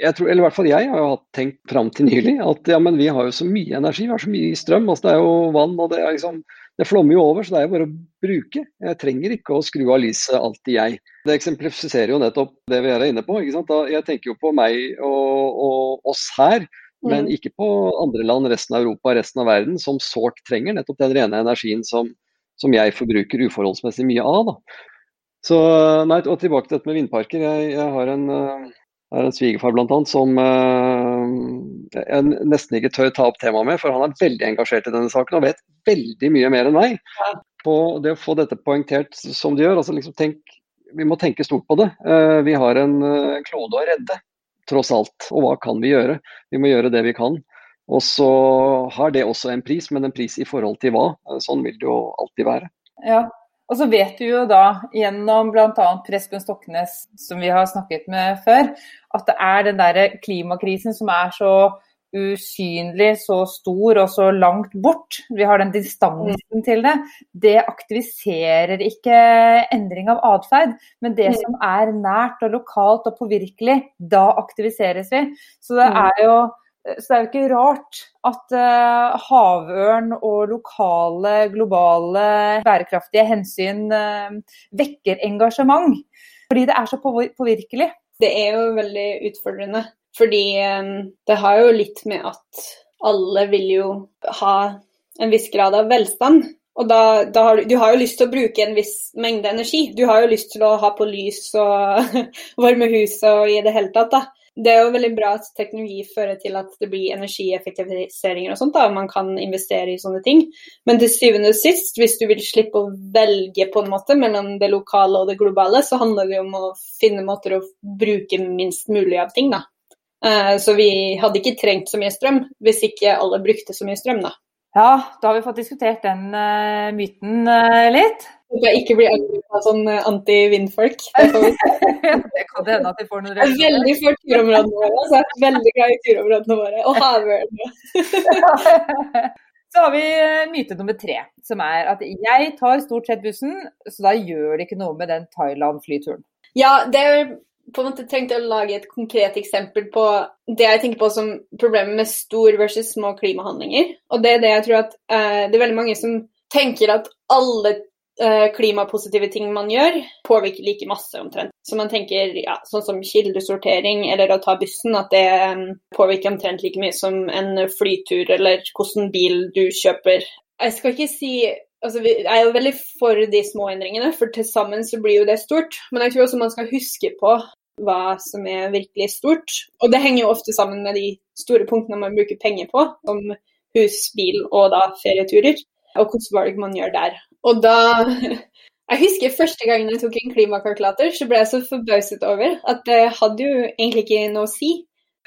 D: jeg tror, eller i hvert fall jeg har jo tenkt fram til nylig at ja, men vi har jo så mye energi, vi har så mye strøm. altså Det er jo vann, og det, er liksom, det flommer jo over, så det er jo bare å bruke. Jeg trenger ikke å skru av lyset alltid, jeg. Det eksemplifiserer jo nettopp det vi er inne på. Da, jeg tenker jo på meg og, og oss her, men mm. ikke på andre land, resten av Europa, resten av verden, som sårt trenger nettopp den rene energien som, som jeg forbruker uforholdsmessig mye av. da. Så, nei, og Tilbake til dette med vindparker. Jeg, jeg har en, uh, en svigerfar annet, som uh, jeg nesten ikke tør ta opp temaet med, for han er veldig engasjert i denne saken og vet veldig mye mer enn meg. På det å få dette poengtert som de gjør. altså liksom tenk, Vi må tenke stort på det. Vi har en klode å redde, tross alt. Og hva kan vi gjøre? Vi må gjøre det vi kan. Og så har det også en pris, men en pris i forhold til hva. Sånn vil det jo alltid være.
B: Ja, og så vet du jo da gjennom bl.a. Prespen Stoknes, som vi har snakket med før, at det er den der klimakrisen som er så usynlig, så stor og så langt bort. Vi har den distansen til det. Det aktiviserer ikke endring av atferd, men det som er nært og lokalt og påvirkelig, da aktiviseres vi. Så det er jo så det er jo ikke rart at uh, havørn og lokale, globale, bærekraftige hensyn uh, vekker engasjement. Fordi det er så påvirkelig.
A: Det er jo veldig utfordrende. Fordi um, det har jo litt med at alle vil jo ha en viss grad av velstand. Og da, da har du, du, har jo lyst til å bruke en viss mengde energi. Du har jo lyst til å ha på lys og varme hus og i det hele tatt. da. Det er jo veldig bra at teknologi fører til at det blir energieffektiviseringer og sånt. da, og Man kan investere i sånne ting. Men til syvende og sist, hvis du vil slippe å velge på en måte mellom det lokale og det globale, så handler det om å finne måter å bruke minst mulig av ting. da. Eh, så vi hadde ikke trengt så mye strøm hvis ikke alle brukte så mye strøm, da.
B: Ja, da har vi fått diskutert den uh, myten uh, litt.
A: Håper jeg ikke blir angrepet av sånn eh, anti-vindfolk.
B: Det, kan hende at vi får noen
A: reaksjoner. Er veldig for turområdene våre. Så jeg er veldig glad i turområdene våre. Og havørnene.
B: Så har vi myte nummer tre, som er at jeg tar stort sett bussen, så da gjør det ikke noe med den Thailand-flyturen.
A: Ja, det er på en måte trengte å lage et konkret eksempel på det jeg tenker på som problemet med stor versus små klimahandlinger. Og det er det jeg tror at uh, det er veldig mange som tenker at alle klimapositive ting man gjør, påvirker like masse omtrent. Så man tenker ja, sånn som kildesortering eller å ta bussen, at det um, påvirker omtrent like mye som en flytur eller hvilken bil du kjøper. Jeg skal ikke si altså, Jeg er jo veldig for de små endringene, for til sammen så blir jo det stort. Men jeg tror også man skal huske på hva som er virkelig stort. Og det henger jo ofte sammen med de store punktene man bruker penger på, som hus, bil og da ferieturer, og hvilke valg man gjør der. Og da Jeg husker første gangen jeg tok en klimakalkulator, så ble jeg så forbauset over at det hadde jo egentlig ikke noe å si.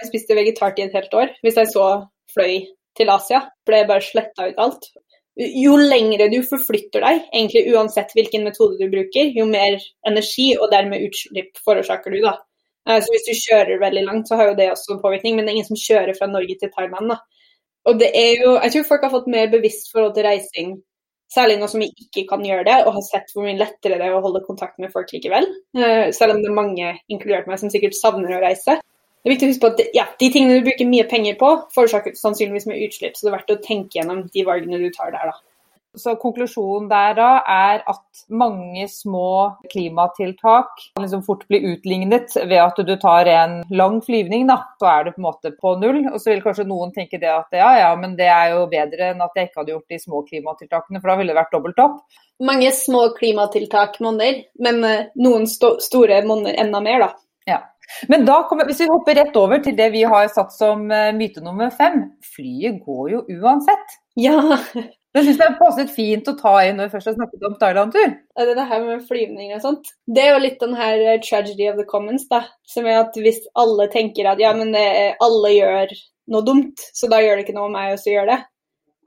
A: Jeg spiste vegetartid et helt år. Hvis jeg så fløy til Asia, ble bare sletta ut alt jo lengre du forflytter deg, egentlig uansett hvilken metode du bruker, jo mer energi og dermed utslipp forårsaker du. da. Eh, så Hvis du kjører veldig langt, så har jo det også en påvirkning, men det er ingen som kjører fra Norge til Thailand. da. Og det er jo, Jeg tror folk har fått mer bevisst forhold til reising, særlig nå som vi ikke kan gjøre det, og har sett hvor mye lettere det er å holde kontakt med folk likevel. Eh, selv om det er mange, inkludert meg, som sikkert savner å reise. Det er viktig å huske på at ja, De tingene du bruker mye penger på, forårsaker sannsynligvis mye utslipp. Så det er verdt å tenke gjennom de valgene du tar der. da.
B: Så Konklusjonen der da er at mange små klimatiltak kan liksom fort bli utlignet ved at du tar en lang flyvning. da, Så er du på en måte på null. Og så vil kanskje noen tenke det at ja, ja, men det er jo bedre enn at jeg ikke hadde gjort de små klimatiltakene, for da ville det vært dobbelt opp.
A: Mange små klimatiltak monner, men eh, noen sto store monner enda mer, da.
B: Ja. Men da kommer, hvis vi hopper rett over til det vi har satt som eh, myte nummer fem. Flyet går jo uansett.
A: Ja.
B: Det syns jeg passet fint å ta inn når vi først har snakket om Thailand-tur.
A: Det, det her med flyvning og sånt. Det er jo litt den her eh, tragedy of the commons, da. Som er at hvis alle tenker at ja, men det, alle gjør noe dumt, så da gjør det ikke noe om jeg også gjør det.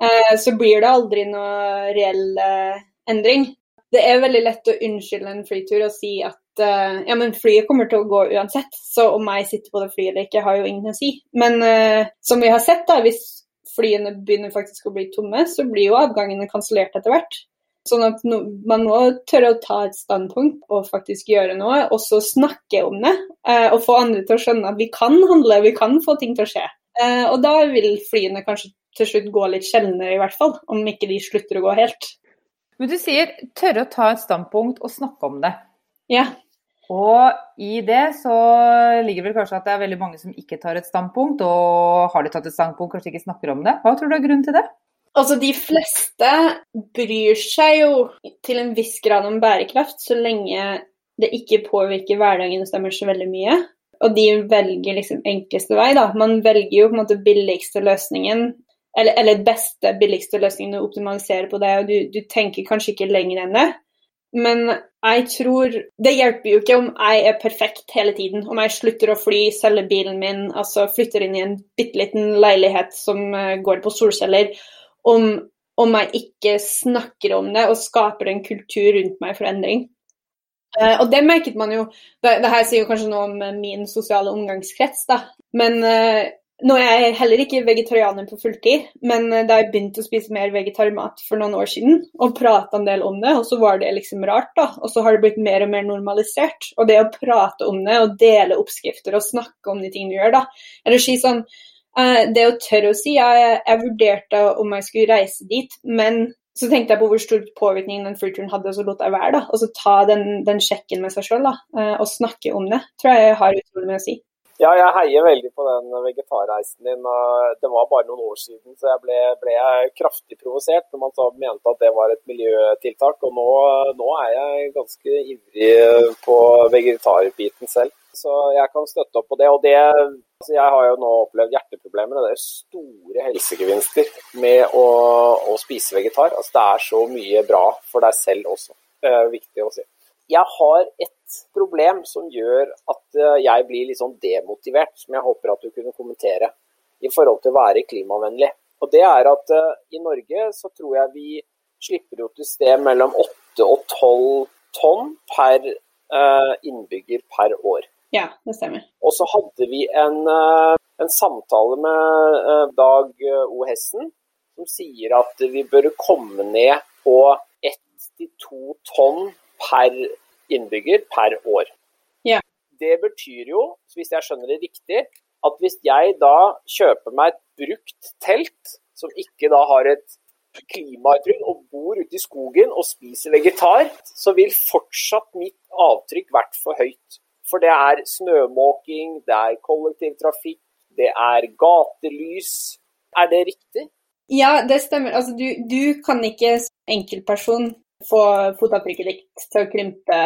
A: Eh, så blir det aldri noe reell eh, endring. Det er veldig lett å unnskylde en flytur og si at ja, men flyet kommer til å gå uansett, så om jeg sitter på det flyet eller ikke, har jo ingen å si. Men uh, som vi har sett, da, hvis flyene begynner faktisk å bli tomme, så blir jo avgangene kansellert etter hvert. Sånn at no, man må tørre å ta et standpunkt og faktisk gjøre noe, og så snakke om det. Eh, og få andre til å skjønne at vi kan handle, vi kan få ting til å skje. Eh, og da vil flyene kanskje til slutt gå litt sjeldnere, i hvert fall. Om ikke de slutter å gå helt.
B: Men du sier tørre å ta et standpunkt og snakke om det.
A: Ja.
B: Og i det så ligger vel kanskje at det er veldig mange som ikke tar et standpunkt, og har de tatt et standpunkt, kanskje ikke snakker om det. Hva tror du er grunnen til det?
A: Altså, De fleste bryr seg jo til en viss grad om bærekraft, så lenge det ikke påvirker hverdagen deres så veldig mye. Og de velger liksom enkleste vei, da. Man velger jo på en måte billigste løsningen, eller, eller beste, billigste løsningen å optimalisere på det, og du, du tenker kanskje ikke lenger enn det. Men jeg tror Det hjelper jo ikke om jeg er perfekt hele tiden. Om jeg slutter å fly, selger bilen min, altså flytter inn i en bitte liten leilighet som eh, går på solceller. Om, om, jeg ikke snakker om det og skaper en kultur rundt meg for endring. Uh, og det merket man jo det, det, her sier jo kanskje noe om min sosiale omgangskrets, da. Men uh, nå er jeg heller ikke vegetarianer på fulltid, men eh, da jeg begynte å spise mer vegetarmat for noen år siden, og prata en del om det, og så var det liksom rart, da. Og så har det blitt mer og mer normalisert. Og det å prate om det, og dele oppskrifter og snakke om de tingene du gjør, da. Eller si sånn uh, Det å tørre å si jeg, jeg vurderte om jeg skulle reise dit, men så tenkte jeg på hvor stor påvirkning den freeturen hadde, og så lot jeg være. da, Og så ta den, den sjekken med seg sjøl da, og snakke om det. tror jeg har utrolig mye å si.
C: Ja, jeg heier veldig på den vegetarreisen din. Det var bare noen år siden, så jeg ble, ble kraftig provosert når man så mente at det var et miljøtiltak. Og nå, nå er jeg ganske ivrig på vegetarbiten selv. Så jeg kan støtte opp på det. Og det altså Jeg har jo nå opplevd hjerteproblemer, og det er store helsegevinster med å, å spise vegetar. Altså Det er så mye bra for deg selv også. Det er viktig å si. Jeg har et problem som gjør at eh, jeg blir litt sånn demotivert, som jeg håper at du kunne kommentere, i forhold til å være klimavennlig. Og det er at uh, i Norge så tror jeg vi slipper ut et sted mellom 8 og 12 tonn per uh, innbygger per år.
A: Ja, det stemmer.
C: Og så hadde vi en, en samtale med Dag O. Hessen, som sier at vi bør komme ned på 1-2 tonn per innbygger per år.
A: Ja.
C: Det betyr jo, hvis jeg skjønner det riktig, at hvis jeg da kjøper meg et brukt telt, som ikke da har et klimaavtrykk, og bor ute i skogen og spiser vegetar, så vil fortsatt mitt avtrykk vært for høyt. For det er snømåking, det er kollektivtrafikk, det er gatelys. Er det riktig?
A: Ja, det stemmer. Altså, du, du kan ikke som enkeltperson få fotavtrykket ditt til å krympe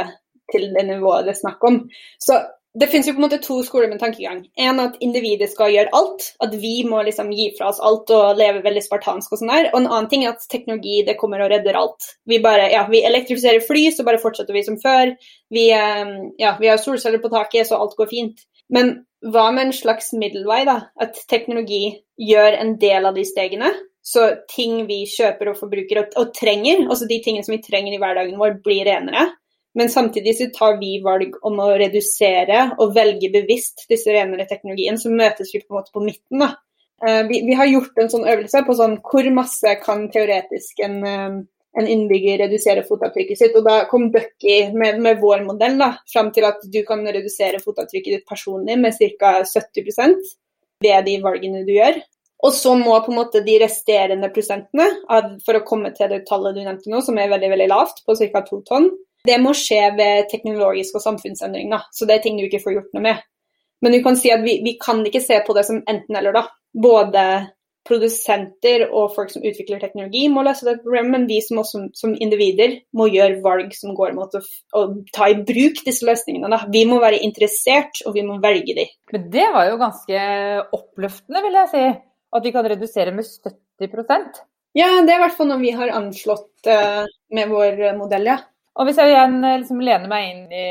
A: til det nivået det er snakk om. Så det finnes jo på en måte to skoler med tankegang. En at individet skal gjøre alt, at vi må liksom gi fra oss alt og leve veldig spartansk og sånn der. Og en annen ting er at teknologi det kommer og redder alt. Vi bare, ja, vi elektrifiserer fly, så bare fortsetter vi som før. Vi, eh, ja, vi har solceller på taket, så alt går fint. Men hva med en slags middelvei, da? At teknologi gjør en del av de stegene, så ting vi kjøper og forbruker og, og, trenger, altså de tingene som vi trenger i hverdagen vår, blir renere. Men samtidig så tar vi valg om å redusere og velge bevisst disse renere teknologien, så møtes vi på en måte på midten. da. Uh, vi, vi, har gjort en sånn øvelse på sånn hvor masse kan teoretisk en, uh, en innbygger redusere fotavtrykket sitt. Og da kom Bucky med, med, vår modell da, fram til at du kan redusere fotavtrykket ditt personlig med ca. 70% ved de valgene du gjør. Og så må på en måte de resterende prosentene, for å komme til det tallet du nevnte nå, som er veldig veldig lavt, på ca. to tonn, det må skje ved teknologisk og samfunnsendring. Da. Så det er ting du ikke får gjort noe med. Men du kan si at vi, vi kan ikke se på det som enten-eller. da. Både produsenter og folk som utvikler teknologi må løse det problemet, men vi som, også, som individer må gjøre valg som går mot å, å ta i bruk disse løsningene. Da. Vi må være interessert, og vi må velge de.
B: Men det var jo ganske oppløftende, vil jeg si at vi kan redusere med 70%
A: Ja, det er i hvert fall noe vi har anslått uh, med vår modell, ja.
B: Og Hvis jeg igjen eh, liksom lener meg inn i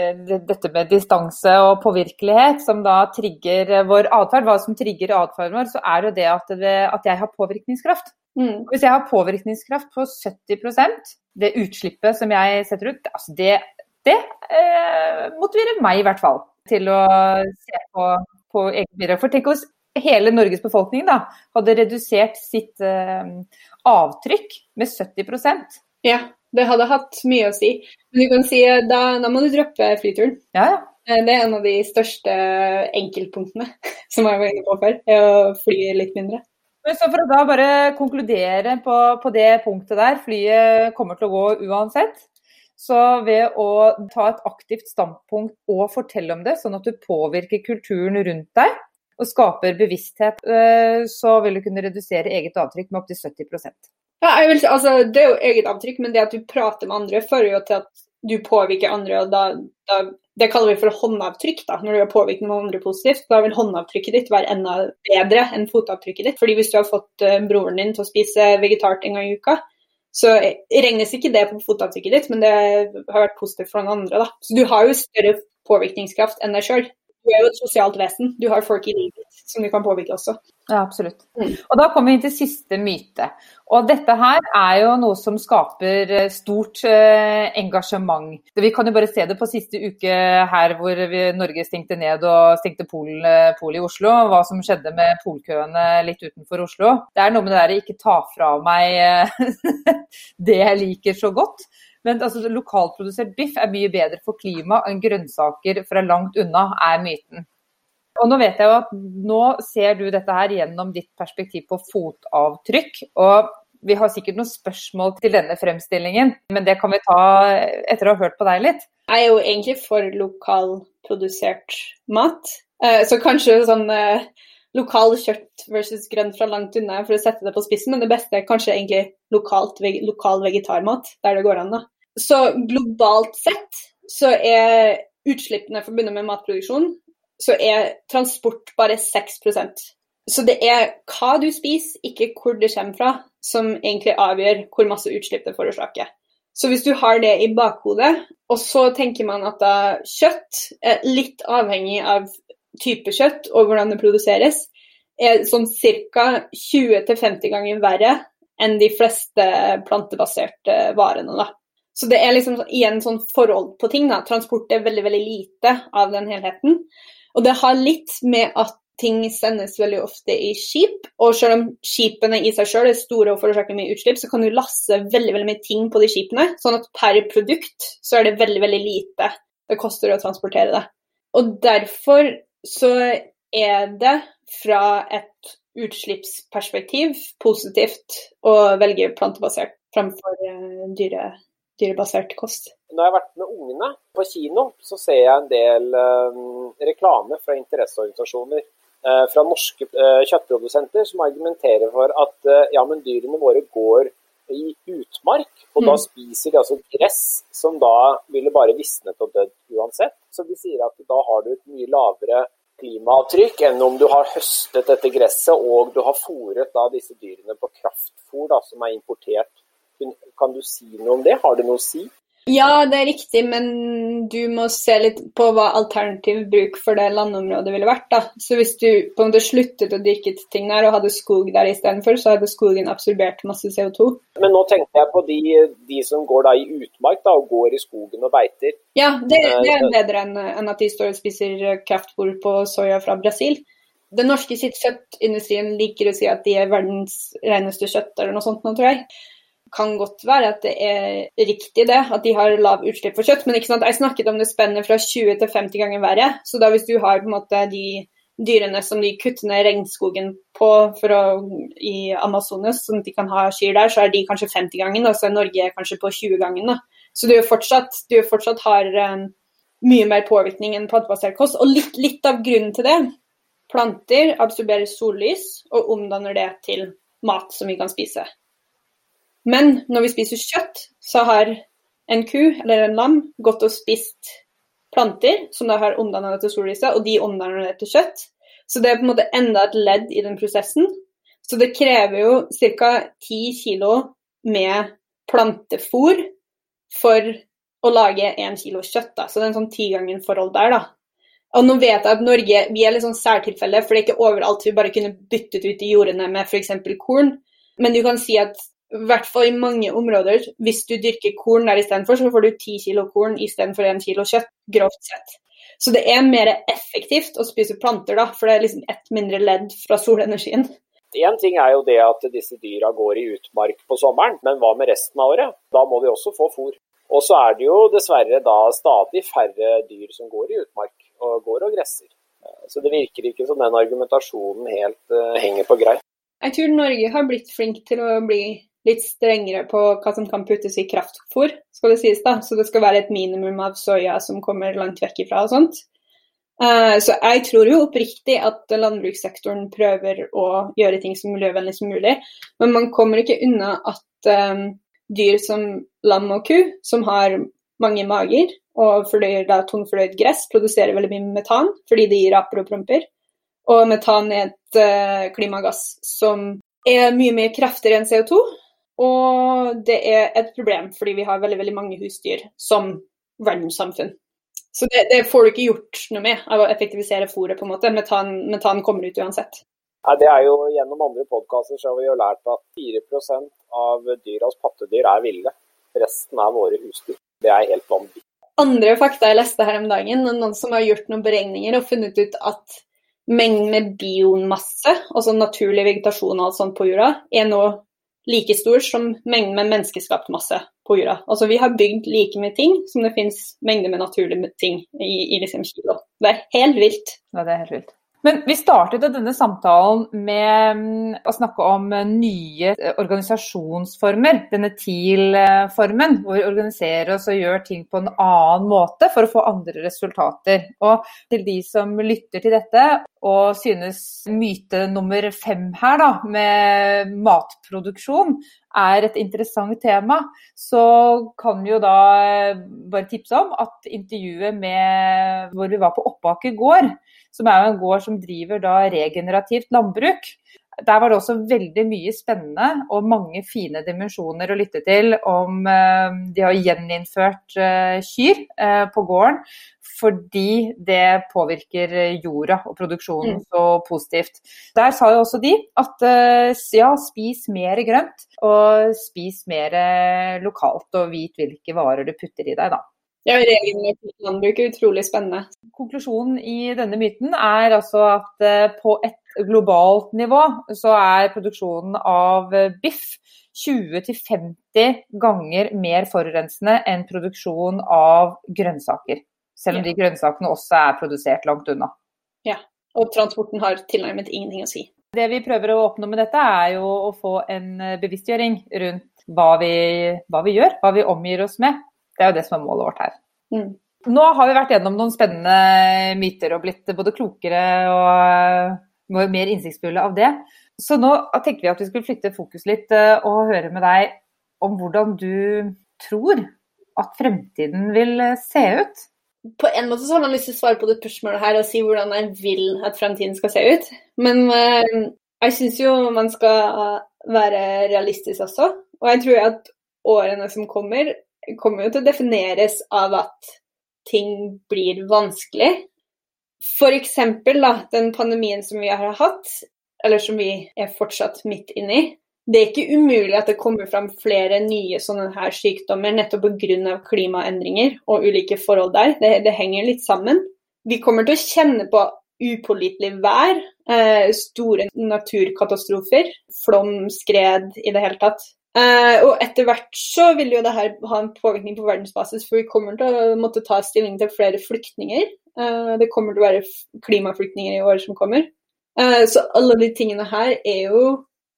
B: eh, dette med distanse og påvirkelighet, som da trigger vår atferd, hva som trigger atferden vår, så er det det at, det, at jeg har påvirkningskraft. Mm. Hvis jeg har påvirkningskraft på 70% det utslippet som jeg setter ut, altså det, det eh, motiverer meg i hvert fall til å se på, på eget bidrag. For tenk oss hele Norges befolkning da, hadde redusert sitt eh, avtrykk med 70%
A: Ja, det hadde hatt mye å si. Men du kan si da, da må du droppe flyturen.
B: Ja, ja.
A: Eh, det er en av de største enkeltpunktene som jeg var inne på før, er å fly litt mindre.
B: Men så For å da bare konkludere på, på, det punktet der, flyet kommer til å gå uansett. Så ved å ta et aktivt standpunkt og fortelle om det, sånn at du påvirker kulturen rundt deg og skaper bevissthet, eh, så vil du kunne redusere eget avtrykk med opptil 70%
A: ja, vil, altså, Det er jo eget avtrykk, men det at du prater med andre, fører jo til at du påvirker andre. og da, da det kaller vi for håndavtrykk, da, når du har påvirket noen andre positivt. Da vil håndavtrykket ditt være enda bedre enn fotavtrykket ditt. Fordi hvis du har fått uh, broren din til å spise vegetart en gang i uka, så regnes ikke det på fotavtrykket ditt, men det har vært positivt for noen andre. da. Så du har jo større påvirkningskraft enn deg sjøl. Du er jo et sosialt vesen. Du har folk i livet som du kan påvirke også.
B: Ja, absolutt. Mm. Og Da kommer vi inn til siste myte. Og Dette her er jo noe som skaper eh, stort eh, engasjement. Vi kan jo bare se det på siste uke her hvor vi, Norge stengte ned og stengte Polen eh, pol i Oslo. Hva som skjedde med polkøene litt utenfor Oslo. Det er noe med det der ikke ta fra meg det jeg liker så godt. Men altså, lokalprodusert biff er mye bedre for klimaet enn grønnsaker fra langt unna, er myten. Og Nå vet jeg jo at nå ser du dette her gjennom ditt perspektiv på fotavtrykk. og Vi har sikkert noen spørsmål til denne fremstillingen, men det kan vi ta etter å ha hørt på deg litt.
A: Jeg er jo egentlig for lokalprodusert mat. Eh, så kanskje sånn eh, lokal kjøtt versus grønt fra langt unna for å sette det på spissen, men det beste er kanskje egentlig lokalt, lokal vegetarmat, der det går an. da. Så globalt sett så er utslippene forbundet med matproduksjon, så er transport bare 6% Så det er hva du spiser, ikke hvor det kommer fra, som egentlig avgjør hvor masse utslipp det forårsaker. Så hvis du har det i bakhodet, og så tenker man at da kjøtt er litt avhengig av type kjøtt og hvordan det produseres, er sånn ca. 20-50 ganger verre enn de fleste plantebaserte varene. Da. Så det er liksom igjen sånn forhold på ting. Da. Transport er veldig, veldig lite av den helheten. Og det har litt med at ting sendes veldig ofte i skip. Og selv om skipene i seg selv er store og forårsaker mye utslipp, så kan du lasse veldig veldig mye ting på de skipene. Sånn at per produkt så er det veldig, veldig lite det koster å transportere det. Og derfor så er det fra et utslippsperspektiv positivt å velge plantebasert framfor eh, dyre, dyrebasert kost.
C: Når jeg har vært med ungene på kino, så ser jeg en del um, reklame fra interesseorganisasjoner. Uh, fra norske uh, kjøttprodusenter som argumenterer for at ja, men dyrene våre går i utmark, og mm. da spiser de altså gress som da ville bare visnet og dødd uansett. Så de sier at da har du et mye lavere klimaavtrykk enn om du har høstet dette gresset og du har fôret da disse dyrene på kraftfôr da, som er importert. Kan du si noe om det? Har det noe å si?
A: Ja, det er riktig, men du må se litt på hva alternativ bruk for det landområdet ville vært. da. Så Hvis du på en måte sluttet å dyrke ting der og hadde skog der istedenfor, så hadde skogen absorbert masse CO2.
C: Men nå tenker jeg på de, de som går da i utmark da, og går i skogen og beiter.
A: Ja, det, det er eh, bedre enn, en at de står og spiser kraftfôr på soya fra Brasil. Den norske sitt kjøttindustrien liker å si at de er verdens reneste kjøtt eller noe sånt nå, tror jeg kan godt være at det er riktig det, at de har lav utslipp for kjøtt. Men jeg snakket om det spennet fra 20 til 50 ganger verre. Så da hvis du har måte de dyrene som de kutter ned regnskogen på å, i Amazonas, sånn at de kan ha kyr der, så er de kanskje 50 ganger, og så er Norge kanskje på 20 ganger. Da. Så du, fortsatt, du fortsatt har um, mye mer påvirkning enn plantebasert kost. Og litt, litt av grunnen til det Planter absorberer sollys og omdanner det til mat som vi kan spise. Men når vi spiser kjøtt, så har en ku eller en lam gått og spist planter som da har omdannet det til sollyset, og de omdanner det til kjøtt. Så det er på en måte enda et ledd i den prosessen. Så det krever jo ca. 10 kilo med plantefôr for å lage 1 kilo kjøtt. Da. Så det er en sånn tigangen-forhold der, da. Og nå vet jeg at Norge vi er litt sånn særtilfelle, for det er ikke overalt vi bare kunne byttet ut de jordene med f.eks. korn. Men du kan si at i hvert fall i mange områder, hvis du dyrker korn der istedenfor, så får du ti kilo korn istedenfor én kilo kjøtt, grovt sett. Så det er mer effektivt å spise planter, da, for det er liksom ett mindre ledd fra solenergien.
C: Én ting er jo det at disse dyra går i utmark på sommeren, men hva med resten av året? Da må de også få fôr. Og så er det jo dessverre da stadig færre dyr som går i utmark og går og gresser. Så det virker ikke som den argumentasjonen helt uh, henger på greip.
A: Jeg tror Norge har blitt flink til å bli litt strengere på hva som kan puttes i kraftfôr, skal det sies da. Så det skal være et minimum av soya som kommer langt vekk ifra og sånt. Eh, så jeg tror jo oppriktig at landbrukssektoren prøver å gjøre ting så miljøvennlig som mulig. Men man kommer ikke unna at um, dyr som lam og ku, som har mange mager og fordøyer da tungfordøyd gress, produserer veldig mye metan fordi de gir aper og promper. Og metan er et uh, klimagass som er mye mer kraftigere enn CO2. Og det er et problem fordi vi har veldig, veldig mange husdyr som verdenssamfunn. Så det, det, får du ikke gjort noe med av å effektivisere fôret, på en måte. Metan, metan kommer ut uansett.
C: Nei, det er jo Gjennom andre podkaster har vi jo lært at 4% av dyras pattedyr er ville. Resten er våre husdyr. Det er helt vanvittig.
A: Andre fakta jeg leste her om dagen, noen som har gjort noen beregninger og funnet ut at mengden med biomasse, altså naturlig vegetasjon og alt sånt på jorda, er nå like stor som mengden med menneskeskapt masse på jorda. Altså vi har bygd like mye ting som det finnes mengder med naturlige ting i, i liksom kilo. Det er helt vilt.
B: Ja, det er helt vilt. Men vi startet denne samtalen med mm, å snakke om nye organisasjonsformer. Denne TIL-formen, hvor vi organiserer oss og gjør ting på en annen måte for å få andre resultater. Og til de som lytter til dette og synes myte nummer fem her, da, med matproduksjon, er et interessant tema, så kan vi jo da bare tipse om at intervjuet med hvor vi var på Oppaker gård, som er jo en gård som driver da regenerativt landbruk. Der var det også veldig mye spennende og mange fine dimensjoner å lytte til om eh, de har gjeninnført eh, kyr eh, på gården fordi det påvirker jorda og produksjonen mm. så positivt. Der sa jo også de at ja, spis mer grønt og spis mer lokalt og vit hvilke varer du putter i deg, da.
A: Ja, regelmessig landbruk er utrolig spennende.
B: Konklusjonen i denne myten er altså at eh, på et globalt nivå så er produksjonen av biff 20-50 ganger mer forurensende enn produksjon av grønnsaker. Selv om de grønnsakene også er produsert langt unna.
A: Ja, og transporten har tilnærmet ingenting å si.
B: Det vi prøver å oppnå med dette, er jo å få en bevisstgjøring rundt hva vi, hva vi gjør, hva vi omgir oss med. Det er jo det som er målet vårt her. Mm. Nå har vi vært gjennom noen spennende myter og blitt både klokere og mer innsiktsfulle av det. Så nå tenkte vi at vi skulle flytte fokus litt eh, og høre med deg om hvordan du tror at fremtiden vil eh, se ut.
A: På en måte så har man lyst til å svare på det spørsmålet her og si hvordan jeg vil at fremtiden skal se ut. Men eh, jeg syns jo man skal være realistisk også. Og jeg tror at årene som kommer, kommer jo til å defineres av at ting blir vanskelig. F.eks. den pandemien som vi har hatt, eller som vi er fortsatt midt inni. Det er ikke umulig at det kommer fram flere nye sånne her sykdommer nettopp pga. klimaendringer og ulike forhold der. Det, det, henger litt sammen. Vi kommer til å kjenne på upålitelig vær, eh, store naturkatastrofer, flom, skred i det hele tatt. Eh, og etter hvert så vil jo det her ha en påvirkning på verdensbasis, for vi kommer til å måtte ta stilling til flere flyktninger. Eh, det kommer til å være klimaflyktninger i året som kommer. Uh, så alle de tingene her er jo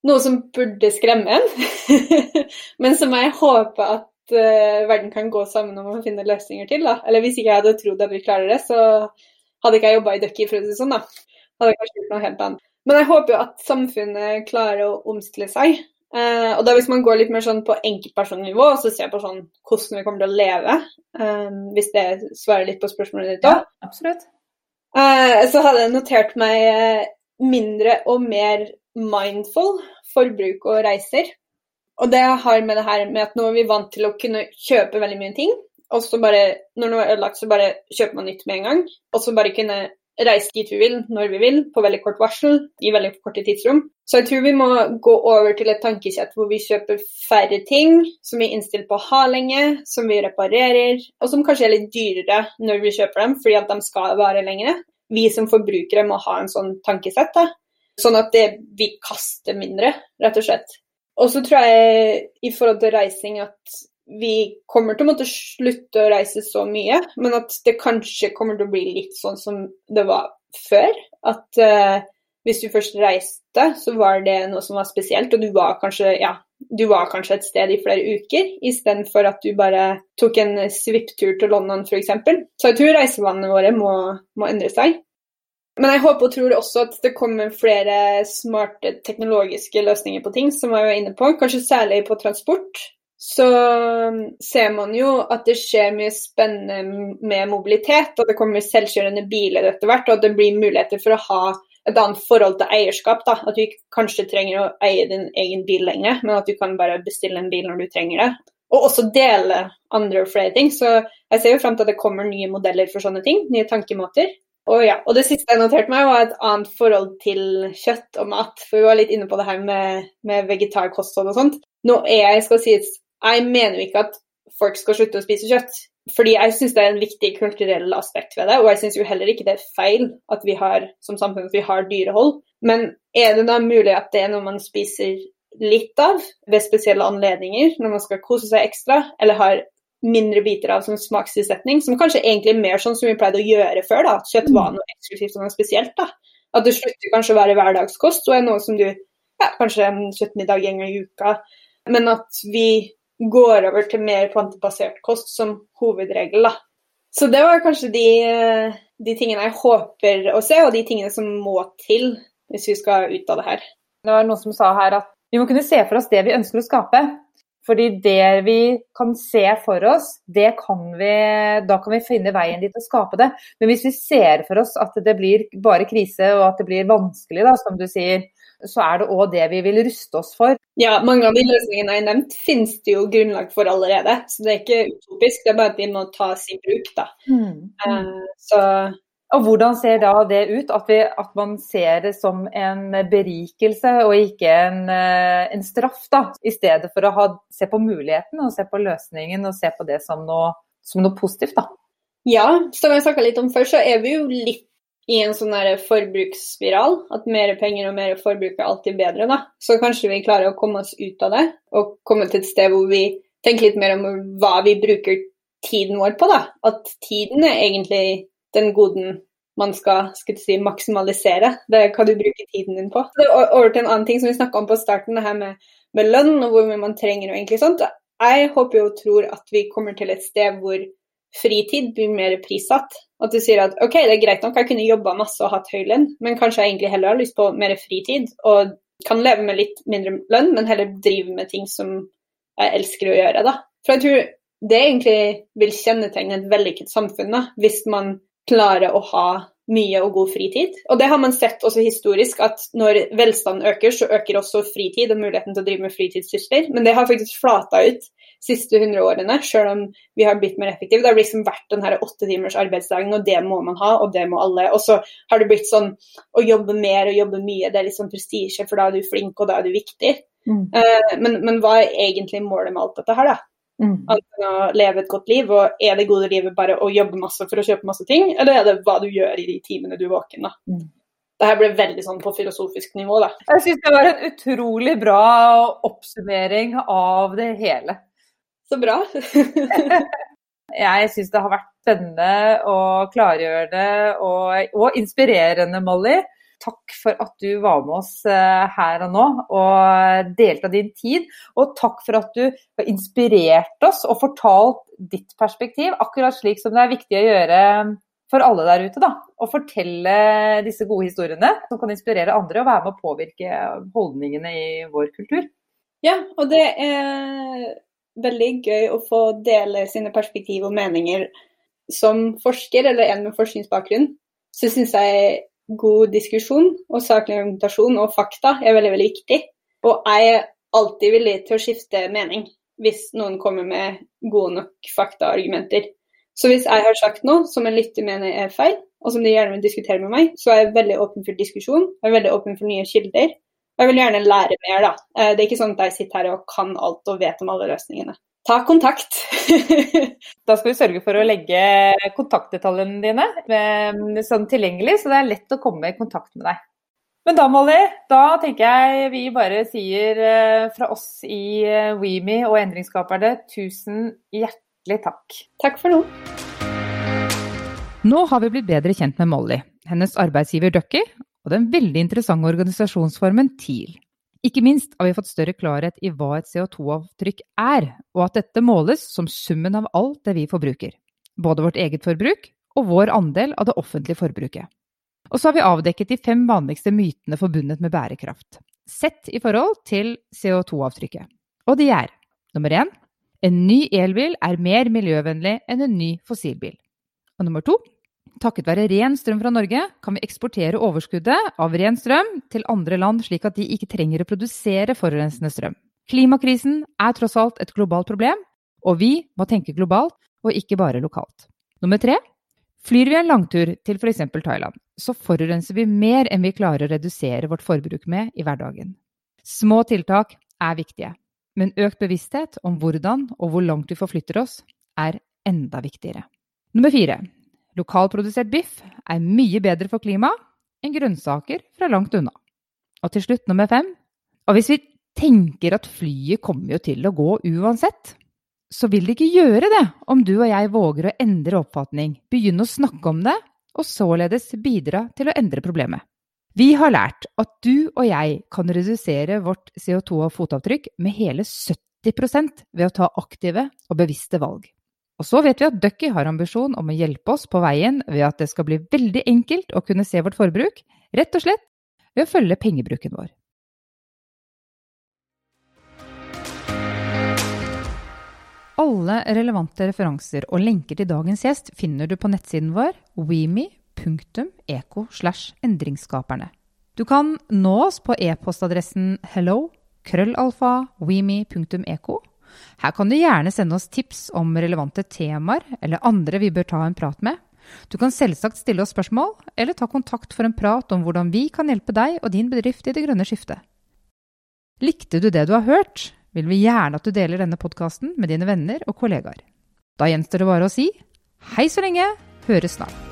A: noe som burde skremme en, men som jeg håper at verden kan gå sammen om å finne løsninger til. Da. Eller hvis ikke jeg hadde trodd at vi klarer det, så hadde ikke jeg jobba i Ducky, for å si det sånn. da. Hadde jeg kanskje gjort noe helt annet. Men jeg håper jo at samfunnet klarer å omstille seg. Uh, og da Hvis man går litt mer sånn på enkeltpersonnivå og så ser på sånn hvordan vi kommer til å leve, um, hvis det svarer litt på spørsmålet ditt òg,
B: ja.
A: Uh, så hadde jeg notert meg mindre og mer mindful forbruk og reiser. Og det har med det her med at nå er vi vant til å kunne kjøpe veldig mye ting, og så bare, når noe er ødelagt, så bare kjøper man nytt med en gang. Og så bare kunne reise dit vi vil, når vi vil, på veldig kort varsel, i veldig korte tidsrom. Så jeg tror vi må gå over til et tankesett hvor vi kjøper færre ting som vi er innstilt på å ha lenge, som vi reparerer, og som kanskje er litt dyrere når vi kjøper dem, fordi at de skal vare lenger. Vi som forbrukere må ha en sånn tankesett. da. Sånn at det, vi kaster mindre, rett og slett. Og så tror jeg i forhold til reising at vi kommer til å måtte slutte å reise så mye, men at det kanskje kommer til å bli litt sånn som det var før. At uh, hvis du først reiste, så var det noe som var spesielt, og du var kanskje, ja, du var kanskje et sted i flere uker, istedenfor at du bare tok en svipptur til London f.eks. Så jeg tror reisevanene våre må, må endre seg. Men jeg håper og tror også at det kommer flere smarte teknologiske løsninger på ting, som jeg var inne på. Kanskje særlig på transport. Så um, ser man jo at det skjer mye spennende med mobilitet, og det kommer selvkjørende biler etter hvert, og det blir muligheter for å ha et annet forhold til eierskap. da, At du ikke kanskje trenger å eie din egen bil lenger, men at du kan bare bestille en bil når du trenger det. Og også dele andre og flere ting. Så jeg ser jo fram til at det kommer nye modeller for sånne ting. Nye tankemåter. Og, ja, og det siste jeg noterte meg, var et annet forhold til kjøtt og mat. For vi var litt inne på det her med, med vegetarkosthold og sånt. Nå er jeg, skal si, jeg mener jo ikke at folk skal slutte å spise kjøtt. Fordi jeg syns det er en viktig kulturell aspekt ved det, og jeg syns jo heller ikke det er feil at vi har som samfunn at vi har dyrehold. Men er det da mulig at det er noe man spiser litt av ved spesielle anledninger, når man skal kose seg ekstra, eller har mindre biter av som smakstilsetning, som kanskje egentlig er mer sånn som vi pleide å gjøre før. da, kjøtt var noe eksklusivt og noe spesielt. da. At det slutter kanskje å være hverdagskost og er noe som du ja, Kanskje en kjøttmiddag en gang i uka. Men at vi går over til mer plantebasert kost som hovedregel. da. Så det var kanskje de, de tingene jeg håper å se, og de tingene som må til hvis vi skal ut av det her.
B: Det var noen som sa her at vi må kunne se for oss det vi ønsker å skape. Fordi det vi kan se for oss, det kan vi, da kan vi finne veien dit og skape det. Men hvis vi ser for oss at det blir bare krise og at det blir vanskelig, da, som du sier, så er det òg det vi vil ruste oss for.
A: Ja, mange av de løsningene jeg har nevnt, finnes det jo grunnlag for allerede. Så det er ikke utopisk, det er bare at de må tas i bruk, da. Mm. Uh,
B: så og hvordan ser da det ut? At, vi, at, man ser det som en berikelse og ikke en, eh, en straff, da. I stedet for å ha, se på muligheten og se på løsningen og se på det som noe, som noe positivt, da.
A: Ja, som jeg snakka litt om før, så er vi jo litt i en sånn forbruksspiral. At mer penger og mer forbruk er alltid bedre, da. Så kanskje vi klarer å komme oss ut av det og komme til et sted hvor vi tenker litt mer om hva vi bruker tiden vår på, da. At tiden er egentlig den goden man skal, skal si, maksimalisere. Det er hva du bruker tiden din på. Så over til en annen ting som vi snakka om på starten, det her med, med, lønn og hvor mye man trenger og egentlig sånt. Jeg håper og tror at vi kommer til et sted hvor fritid blir mer prissatt. At du sier at OK, det er greit nok, jeg kunne jobba masse og hatt høy lønn, men kanskje jeg egentlig heller har lyst på mer fritid og kan leve med litt mindre lønn, men heller drive med ting som jeg elsker å gjøre, da. For jeg tror det egentlig vil kjennetegne et vellykket samfunn, da, hvis man klare å ha mye og god fritid. Og det har man sett også historisk, at når velstanden øker, så øker også fritid og muligheten til å drive med fritidssysler. Men det har faktisk flata ut de siste 100 årene, selv om vi har blitt mer effektive. Det har liksom vært den her åtte timers arbeidsdagen, og det må man ha, og det må alle. Og så har det blitt sånn å jobbe mer og jobbe mye, det er litt sånn prestisje, for da er du flink, og da er du viktig. Mm. Uh, men, men hva er egentlig målet med alt dette her, da? Mm. å leve et godt liv. Og er det gode livet bare å jobbe masse for å kjøpe masse ting, eller er det hva du gjør i de timene du er våken? da? Mm. Det her ble veldig sånn på filosofisk nivå, da.
B: Jeg syns det var en utrolig bra oppsummering av det hele.
A: Så bra.
B: jeg syns det har vært spennende og klargjørende og, og inspirerende, Molly takk for at du var med oss eh, her og nå og delte av din tid. Og takk for at du har inspirert oss og fortalt ditt perspektiv, akkurat slik som det er viktig å gjøre for alle der ute. da, Å fortelle disse gode historiene som kan inspirere andre og være med å påvirke holdningene i vår kultur.
A: Ja, og det er veldig gøy å få dele sine perspektiv og meninger som forsker, eller en med forskningsbakgrunn. Så syns jeg god diskusjon og saklig argumentasjon og fakta er veldig, veldig viktig. Og jeg er alltid villig til å skifte mening hvis noen kommer med gode nok faktaargumenter. Så hvis jeg har sagt noe som en lytter mener er feil, og som de gjerne vil diskutere med meg, så er jeg veldig åpen for diskusjon. Jeg er veldig åpen for nye kilder. Og jeg vil gjerne lære mer, da. Eh, det er ikke sånn at jeg sitter her og kan alt og vet om alle løsningene ta kontakt.
B: da skal vi sørge for å legge kontaktdetaljene dine sånn tilgjengelig, så det er lett å komme i kontakt med deg. Men da, Molly, da tenker jeg vi bare sier eh, fra oss i eh, WeMe og Endringsskaperne tusen hjertelig takk.
A: Takk for nå.
B: Nå har vi blitt bedre kjent med Molly, hennes arbeidsgiver Ducky og den veldig interessante organisasjonsformen TIL. Ikke minst har vi fått større klarhet i hva et CO2-avtrykk er, og at dette måles som summen av alt det vi forbruker. Både vårt eget forbruk og vår andel av det offentlige forbruket. Og så har vi avdekket de fem vanligste mytene forbundet med bærekraft, sett i forhold til CO2-avtrykket. Og de er nummer én en ny elbil er mer miljøvennlig enn en ny fossilbil. Og nummer to takket være ren strøm fra Norge kan vi eksportere overskuddet av ren strøm til andre land, slik at de ikke trenger å produsere forurensende strøm. Klimakrisen er tross alt et globalt problem, og vi må tenke globalt og ikke bare lokalt. Nummer tre Flyr vi en langtur til f.eks. Thailand, så forurenser vi mer enn vi klarer å redusere vårt forbruk med i hverdagen. Små tiltak er viktige, men økt bevissthet om hvordan og hvor langt vi forflytter oss, er enda viktigere. Nummer fire. Lokalprodusert biff er mye bedre for klimaet enn grønnsaker fra langt unna. Og til slutt nummer fem. Og hvis vi tenker at flyet kommer jo til å gå uansett, så vil det ikke gjøre det om du og jeg våger å endre oppfatning, begynne å snakke om det, og således bidra til å endre problemet. Vi har lært at du og jeg kan redusere vårt CO2- og fotavtrykk med hele 70% ved å ta aktive og bevisste valg. Og så vet vi at Ducky har ambisjon om å hjelpe oss på veien ved at det skal bli veldig enkelt å kunne se vårt forbruk, rett og slett ved å følge pengebruken vår. Alle relevante referanser og lenker til dagens gjest finner du på nettsiden vår weme.eco. Du kan nå oss på e-postadressen hello krøllalfa weme.eco. Her kan du gjerne sende oss tips om relevante temaer eller andre vi bør ta en prat med. Du kan selvsagt stille oss spørsmål, eller ta kontakt for en prat om hvordan vi kan hjelpe deg og din bedrift i det grønne skiftet. Likte du det du har hørt? vil vi gjerne at du deler denne podkasten med dine venner og kollegaer. Da gjenstår det bare å si hei så lenge, høres snart.